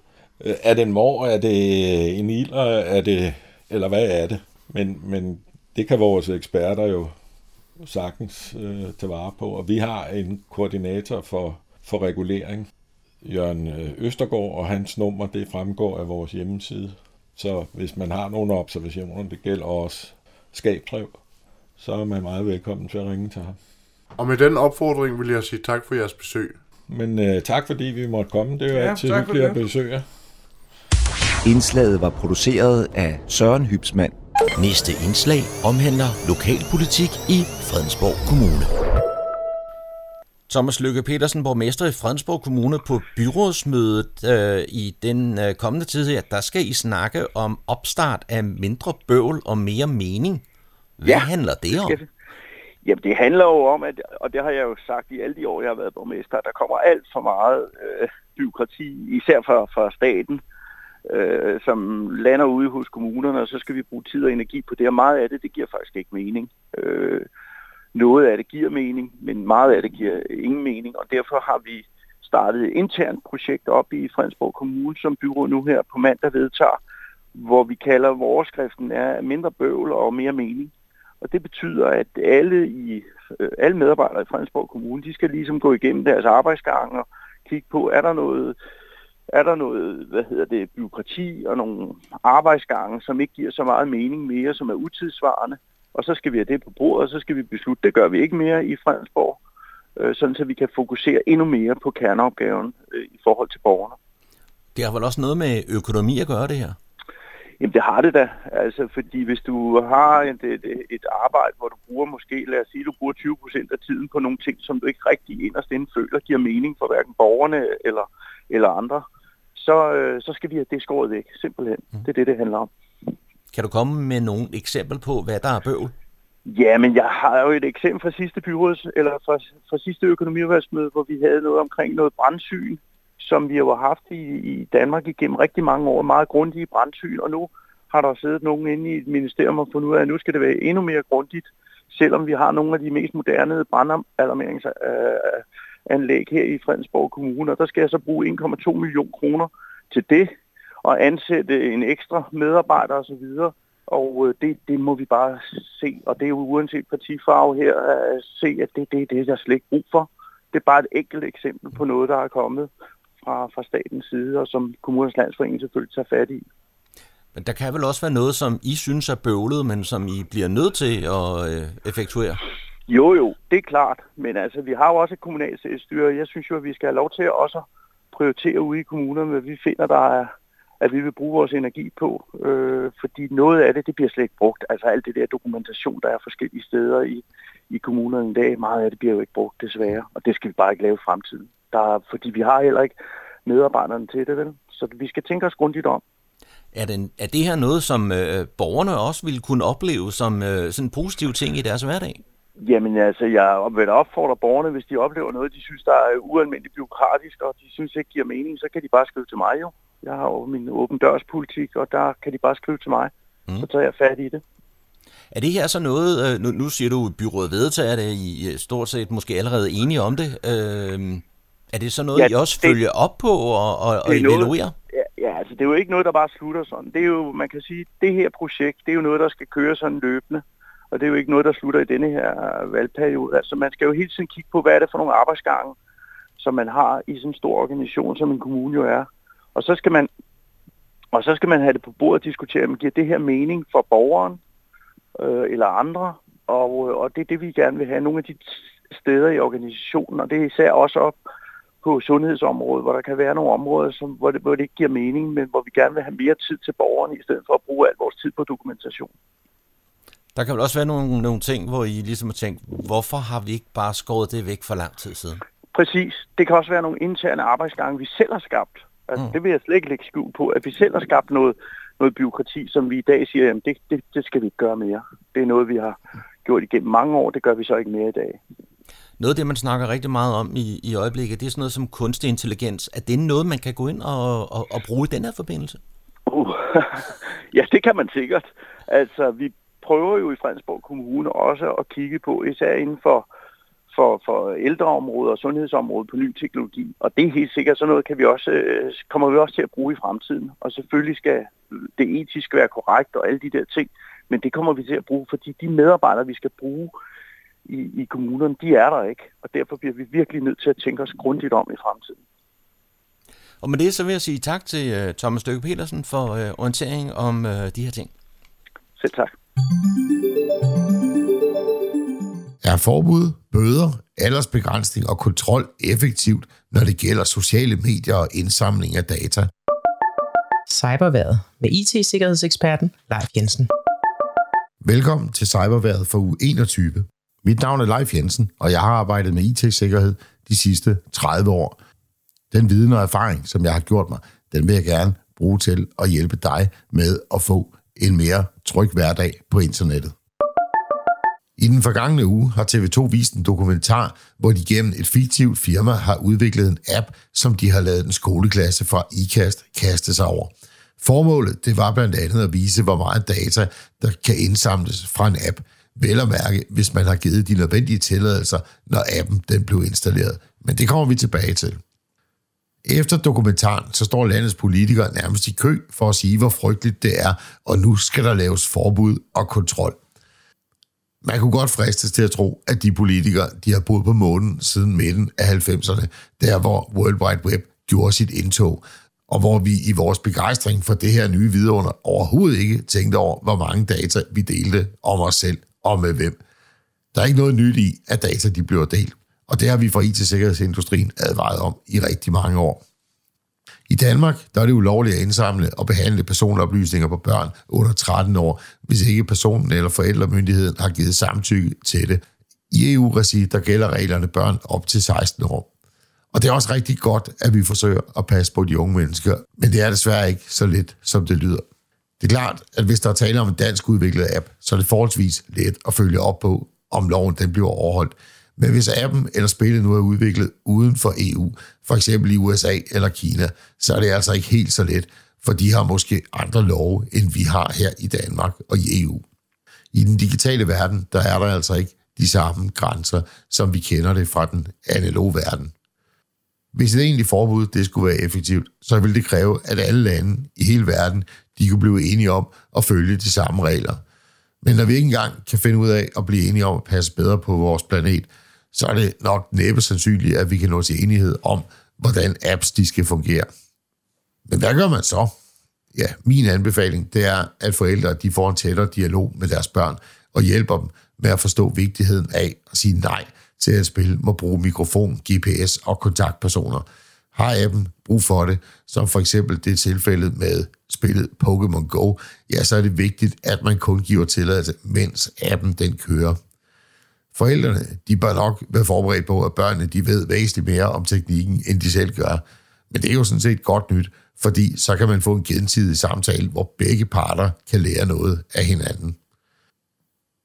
Øh, er det en mor? Er det en ilder? Er det, eller hvad er det? Men, men det kan vores eksperter jo sagtens øh, til vare på. Og vi har en koordinator for, for regulering, Jørgen øh, Østergaard, og hans nummer det fremgår af vores hjemmeside. Så hvis man har nogle observationer, det gælder også skabdrev, så er man meget velkommen til at ringe til ham. Og med den opfordring vil jeg sige tak for jeres besøg. Men øh, tak fordi vi måtte komme. Det er jo ja, altid hyggeligt at besøge Indslaget var produceret af Søren Hybsmand Næste indslag omhandler lokalpolitik i Fredensborg Kommune. Thomas Lykke Petersen, borgmester i Fredensborg Kommune på byrådsmødet øh, i den øh, kommende tid her, der skal I snakke om opstart af mindre bøvl og mere mening. Hvad ja, handler det om? Det Jamen det handler jo om, at, og det har jeg jo sagt i alle de år, jeg har været borgmester, at der kommer alt for meget øh, byråkrati, især fra, fra staten, øh, som lander ude hos kommunerne, og så skal vi bruge tid og energi på det, og meget af det, det giver faktisk ikke mening. Øh, noget af det giver mening, men meget af det giver ingen mening, og derfor har vi startet et internt projekt op i Fredensborg Kommune, som byrådet nu her på mandag vedtager, hvor vi kalder overskriften er mindre bøvl og mere mening. Og det betyder, at alle, i, øh, alle medarbejdere i Fredensborg Kommune, de skal ligesom gå igennem deres arbejdsgang og kigge på, er der noget er der noget, hvad hedder det, byråkrati og nogle arbejdsgange, som ikke giver så meget mening mere, som er utidsvarende. Og så skal vi have det på bordet, og så skal vi beslutte, det gør vi ikke mere i Fredensborg, øh, sådan så vi kan fokusere endnu mere på kerneopgaven øh, i forhold til borgerne. Det har vel også noget med økonomi at gøre det her? Jamen det har det da, altså fordi hvis du har et, et, et arbejde, hvor du bruger måske, lad os sige, du bruger 20% af tiden på nogle ting, som du ikke rigtig inderst inde føler giver mening for hverken borgerne eller, eller andre, så, øh, så skal vi have det skåret væk, simpelthen. Mm. Det er det, det handler om. Kan du komme med nogle eksempel på, hvad der er bøvl? Ja, men jeg har jo et eksempel fra sidste byråds, eller fra, fra sidste økonomiudvalgsmøde, hvor vi havde noget omkring noget brandsyn, som vi jo har haft i, i Danmark igennem rigtig mange år, meget grundige brandsyn, og nu har der siddet nogen inde i et ministerium og fundet ud af, at nu skal det være endnu mere grundigt, selvom vi har nogle af de mest moderne anlæg her i Fredensborg Kommune, og der skal jeg så bruge 1,2 millioner kroner til det, og ansætte en ekstra medarbejder osv., og øh, det, det må vi bare se, og det er jo uanset partifarve her, at se, at det, det, det er der slet ikke brug for. Det er bare et enkelt eksempel på noget, der er kommet fra, fra statens side, og som Kommunernes Landsforening selvfølgelig tager fat i. Men der kan vel også være noget, som I synes er bøvlet, men som I bliver nødt til at øh, effektuere? Jo, jo, det er klart. Men altså, vi har jo også et kommunalt selvstyre. Jeg synes jo, at vi skal have lov til at også prioritere ude i kommunerne, hvad vi finder, der er, at vi vil bruge vores energi på. Øh, fordi noget af det, det bliver slet ikke brugt. Altså alt det der dokumentation, der er forskellige steder i, i kommunerne i dag, meget af det bliver jo ikke brugt desværre. Og det skal vi bare ikke lave i fremtiden. Der, fordi vi har heller ikke medarbejderne til det, vel? Så vi skal tænke os grundigt om. Er, den, er det her noget, som øh, borgerne også ville kunne opleve som øh, sådan en positiv ting i deres hverdag? Jamen altså, jeg vil opfordre borgerne, hvis de oplever noget, de synes, der er ualmindeligt byråkratisk, og de synes ikke giver mening, så kan de bare skrive til mig jo. Jeg har jo min åben dørspolitik, og der kan de bare skrive til mig. Mm. Så tager jeg fat i det. Er det her så noget, øh, nu, nu siger du, at byrådet vedtager det, I stort set måske allerede enige om det. Øh, er det så noget, ja, I også det, følger op på og, og, og evaluerer? ja, ja, altså det er jo ikke noget, der bare slutter sådan. Det er jo, man kan sige, det her projekt, det er jo noget, der skal køre sådan løbende. Og det er jo ikke noget, der slutter i denne her valgperiode. Altså man skal jo hele tiden kigge på, hvad er det for nogle arbejdsgange, som man har i sådan en stor organisation, som en kommune jo er. Og så skal man, og så skal man have det på bordet og diskutere, om giver det her mening for borgeren øh, eller andre. Og, og det er det, vi gerne vil have. Nogle af de steder i organisationen, og det er især også op på sundhedsområdet, hvor der kan være nogle områder, som, hvor, det, hvor det ikke giver mening, men hvor vi gerne vil have mere tid til borgerne, i stedet for at bruge al vores tid på dokumentation. Der kan vel også være nogle, nogle ting, hvor I ligesom har tænkt, hvorfor har vi ikke bare skåret det væk for lang tid siden? Præcis. Det kan også være nogle interne arbejdsgange, vi selv har skabt. Altså, mm. Det vil jeg slet ikke lægge skjul på, at vi selv har skabt noget, noget byråkrati, som vi i dag siger, jamen det, det, det skal vi ikke gøre mere. Det er noget, vi har gjort igennem mange år, det gør vi så ikke mere i dag. Noget af det, man snakker rigtig meget om i, i øjeblikket, det er sådan noget som kunstig intelligens. Er det noget, man kan gå ind og, og, og bruge i den her forbindelse? Uh, ja, det kan man sikkert. Altså, vi prøver jo i Fredensborg Kommune også at kigge på, især inden for, for, for ældreområdet og sundhedsområdet på ny teknologi. Og det er helt sikkert, sådan noget kan vi også, øh, kommer vi også til at bruge i fremtiden. Og selvfølgelig skal det etisk være korrekt og alle de der ting, men det kommer vi til at bruge, fordi de medarbejdere, vi skal bruge i, i kommunerne, de er der ikke. Og derfor bliver vi virkelig nødt til at tænke os grundigt om i fremtiden. Og med det så vil jeg sige tak til uh, Thomas Støkke Petersen for uh, orientering om uh, de her ting. Selv tak. Er forbud, bøder, aldersbegrænsning og kontrol effektivt, når det gælder sociale medier og indsamling af data? Cyberværet med IT-sikkerhedseksperten Leif Jensen. Velkommen til Cyberværet for uge 21. Mit navn er Leif Jensen, og jeg har arbejdet med IT-sikkerhed de sidste 30 år. Den viden og erfaring, som jeg har gjort mig, den vil jeg gerne bruge til at hjælpe dig med at få en mere tryg hverdag på internettet. I den forgangne uge har TV2 vist en dokumentar, hvor de gennem et fiktivt firma har udviklet en app, som de har lavet en skoleklasse fra IKAST kaste sig over. Formålet det var blandt andet at vise, hvor meget data, der kan indsamles fra en app, vel at mærke, hvis man har givet de nødvendige tilladelser, når appen den blev installeret. Men det kommer vi tilbage til. Efter dokumentaren, så står landets politikere nærmest i kø for at sige, hvor frygteligt det er, og nu skal der laves forbud og kontrol. Man kunne godt fristes til at tro, at de politikere, de har boet på månen siden midten af 90'erne, der hvor World Wide Web gjorde sit indtog, og hvor vi i vores begejstring for det her nye vidunder overhovedet ikke tænkte over, hvor mange data vi delte om os selv og med hvem. Der er ikke noget nyt i, at data de bliver delt. Og det har vi fra IT-sikkerhedsindustrien advaret om i rigtig mange år. I Danmark der er det ulovligt at indsamle og behandle personoplysninger på børn under 13 år, hvis ikke personen eller forældremyndigheden har givet samtykke til det. I EU-regi der gælder reglerne børn op til 16 år. Og det er også rigtig godt, at vi forsøger at passe på de unge mennesker, men det er desværre ikke så let, som det lyder. Det er klart, at hvis der er tale om en dansk udviklet app, så er det forholdsvis let at følge op på, om loven den bliver overholdt. Men hvis appen eller spillet nu er udviklet uden for EU, for eksempel i USA eller Kina, så er det altså ikke helt så let, for de har måske andre love, end vi har her i Danmark og i EU. I den digitale verden, der er der altså ikke de samme grænser, som vi kender det fra den analoge verden. Hvis et egentligt forbud det skulle være effektivt, så ville det kræve, at alle lande i hele verden de kunne blive enige om at følge de samme regler. Men når vi ikke engang kan finde ud af at blive enige om at passe bedre på vores planet, så er det nok næppe sandsynligt, at vi kan nå til enighed om, hvordan apps de skal fungere. Men hvad gør man så? ja, min anbefaling, det er, at forældre de får en tættere dialog med deres børn og hjælper dem med at forstå vigtigheden af at sige nej til at spille må bruge mikrofon, GPS og kontaktpersoner. Har appen brug for det, som for eksempel det tilfælde med spillet Pokémon Go, ja, så er det vigtigt, at man kun giver tilladelse, mens appen den kører. Forældrene, de bør nok være forberedt på, at børnene de ved væsentligt mere om teknikken, end de selv gør. Men det er jo sådan set godt nyt, fordi så kan man få en gensidig samtale, hvor begge parter kan lære noget af hinanden.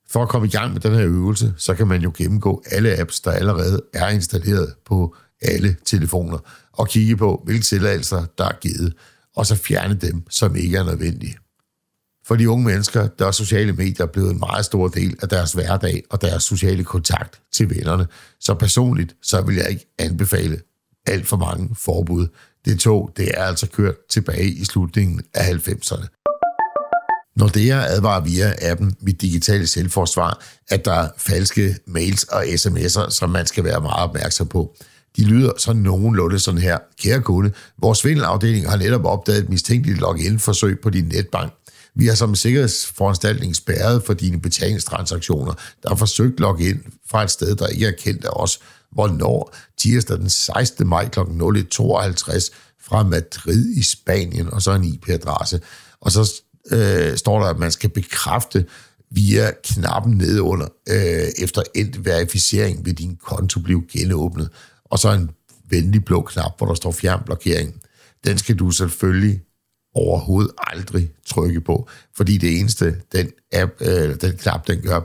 For at komme i gang med den her øvelse, så kan man jo gennemgå alle apps, der allerede er installeret på alle telefoner, og kigge på, hvilke tilladelser, der er givet, og så fjerne dem, som ikke er nødvendige. For de unge mennesker, der er sociale medier blevet en meget stor del af deres hverdag og deres sociale kontakt til vennerne. Så personligt, så vil jeg ikke anbefale alt for mange forbud. Det tog, det er altså kørt tilbage i slutningen af 90'erne. Når det er advarer via appen Mit Digitale Selvforsvar, at der er falske mails og sms'er, som man skal være meget opmærksom på. De lyder så nogenlunde sådan her. Kære kunde, vores svindelafdeling har netop opdaget et mistænkeligt login-forsøg på din netbank. Vi har som sikkerhedsforanstaltning spærret for dine betalingstransaktioner, der har forsøgt logge ind fra et sted, der ikke er kendt af os. Hvornår? Tirsdag den 16. maj kl. 01.52 fra Madrid i Spanien, og så en IP-adresse. Og så øh, står der, at man skal bekræfte via knappen nedunder, øh, efter endt verificering vil din konto blive genåbnet. Og så en venlig blå knap, hvor der står fjernblokering. Den skal du selvfølgelig overhovedet aldrig trykke på, fordi det eneste, den, app, øh, den knap, den gør,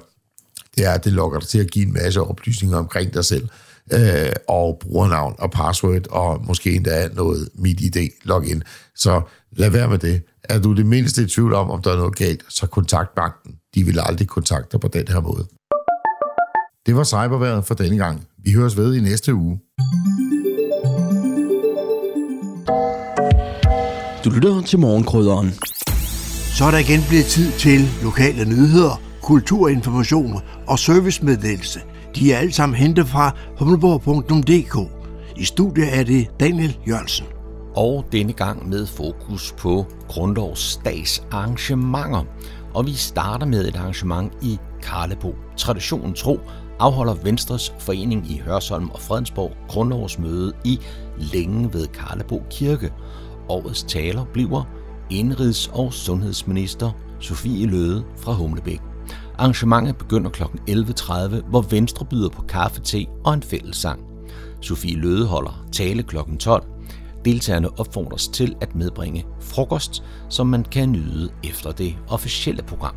det er, at det logger dig til at give en masse oplysninger omkring dig selv, øh, og brugernavn og password, og måske endda noget MitID login. Så lad være med det. Er du det mindste i tvivl om, om der er noget galt, så kontakt banken. De vil aldrig kontakte dig på den her måde. Det var cyberværet for denne gang. Vi høres ved i næste uge. Lytter til morgenkrydderen. Så er der igen blevet tid til lokale nyheder, kulturinformation og servicemeddelelse. De er alle sammen hentet fra humleborg.dk. I studiet er det Daniel Jørgensen. Og denne gang med fokus på grundlovsdags arrangementer. Og vi starter med et arrangement i Karlebo. Traditionen tro afholder Venstres forening i Hørsholm og Fredensborg grundlovsmøde i Længe ved Karlebo Kirke. Årets taler bliver indrigs- og sundhedsminister Sofie Løde fra Humlebæk. Arrangementet begynder kl. 11.30, hvor Venstre byder på kaffe, te og en fællessang. Sofie Løde holder tale kl. 12. Deltagerne opfordres til at medbringe frokost, som man kan nyde efter det officielle program.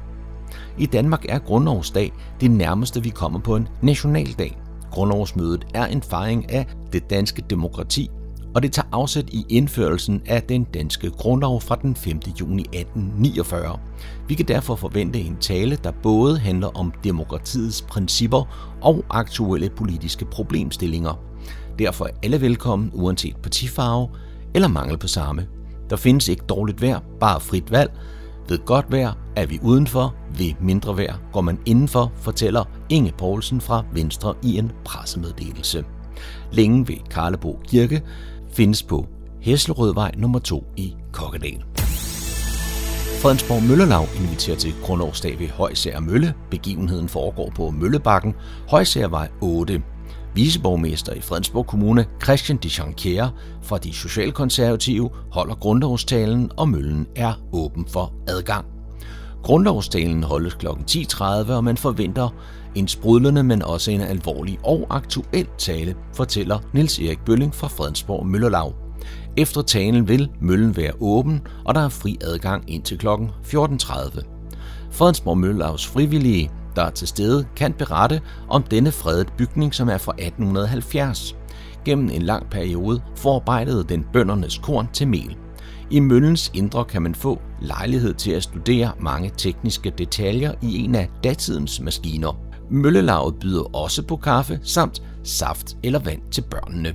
I Danmark er Grundlovsdag det nærmeste, vi kommer på en nationaldag. Grundlovsmødet er en fejring af det danske demokrati og det tager afsæt i indførelsen af den danske grundlov fra den 5. juni 1849. Vi kan derfor forvente en tale, der både handler om demokratiets principper og aktuelle politiske problemstillinger. Derfor er alle velkommen uanset partifarve eller mangel på samme. Der findes ikke dårligt vejr, bare frit valg. Ved godt vejr er vi udenfor, ved mindre vejr går man indenfor, fortæller Inge Poulsen fra Venstre i en pressemeddelelse. Længe ved Karlebo Kirke findes på Hesselrødvej nummer 2 i Kokkedal. Fredensborg Møllerlag inviterer til grundårsdag ved Højsær Mølle. Begivenheden foregår på Møllebakken, Højsærvej 8. Viceborgmester i Fredensborg Kommune, Christian de Chanquier fra de Socialkonservative, holder grundlovstalen, og møllen er åben for adgang. Grundlovstalen holdes kl. 10.30, og man forventer en sprudlende, men også en alvorlig og aktuel tale, fortæller Niels Erik Bølling fra Fredensborg Møllerlav. Efter talen vil møllen være åben, og der er fri adgang indtil kl. 14.30. Fredensborg Møllerlavs frivillige, der er til stede, kan berette om denne fredede bygning, som er fra 1870. Gennem en lang periode forarbejdede den bøndernes korn til mel. I møllens indre kan man få lejlighed til at studere mange tekniske detaljer i en af datidens maskiner. Møllelaget byder også på kaffe samt saft eller vand til børnene.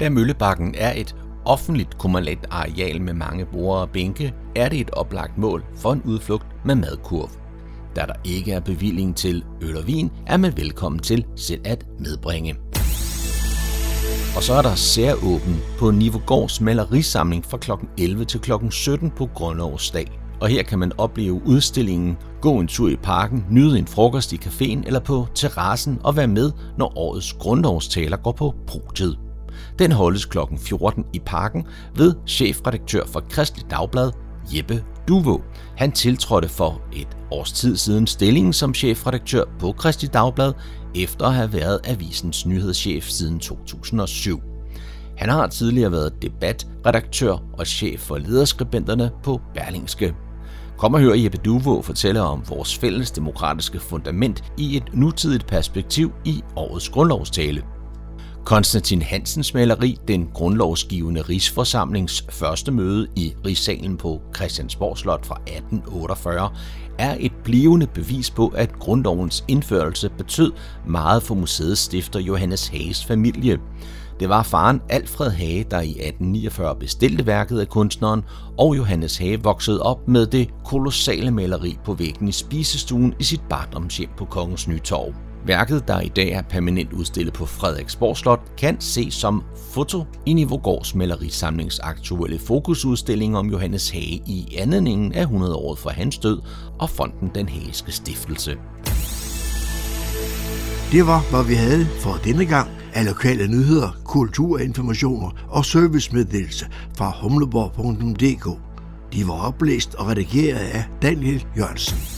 Da Møllebakken er et offentligt kommunalt areal med mange borde og bænke, er det et oplagt mål for en udflugt med madkurv. Da der ikke er bevilling til øl og vin, er man velkommen til selv at medbringe. Og så er der særåben på Nivogårds malerisamling fra kl. 11 til kl. 17 på Grundlovsdag. Og her kan man opleve udstillingen, gå en tur i parken, nyde en frokost i caféen eller på terrassen og være med, når årets grundlovstaler går på podiet. Den holdes kl. 14 i parken ved chefredaktør for Kristelig Dagblad, Jeppe Duvo. Han tiltrådte for et års tid siden stillingen som chefredaktør på Kristelig Dagblad, efter at have været avisens nyhedschef siden 2007. Han har tidligere været debatredaktør og chef for lederskribenterne på Berlingske. Kom og hør Jeppe Duvå fortælle om vores fælles demokratiske fundament i et nutidigt perspektiv i årets grundlovstale. Konstantin Hansens maleri, den grundlovsgivende rigsforsamlings første møde i Rigssalen på Christiansborg Slot fra 1848, er et blivende bevis på, at grundlovens indførelse betød meget for museets stifter Johannes Hages familie. Det var faren Alfred Hage, der i 1849 bestilte værket af kunstneren, og Johannes Hage voksede op med det kolossale maleri på væggen i spisestuen i sit barndomshjem på Kongens Nytorv. Værket, der i dag er permanent udstillet på Frederiksborg Slot, kan ses som foto i Nivogårds malerisamlings aktuelle fokusudstilling om Johannes Hage i anledningen af 100-året for hans død og fonden Den Hageske Stiftelse. Det var, hvad vi havde for denne gang af lokale nyheder, kulturinformationer og servicemeddelelse fra humleborg.dk. De var oplæst og redigeret af Daniel Jørgensen.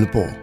Humleborg.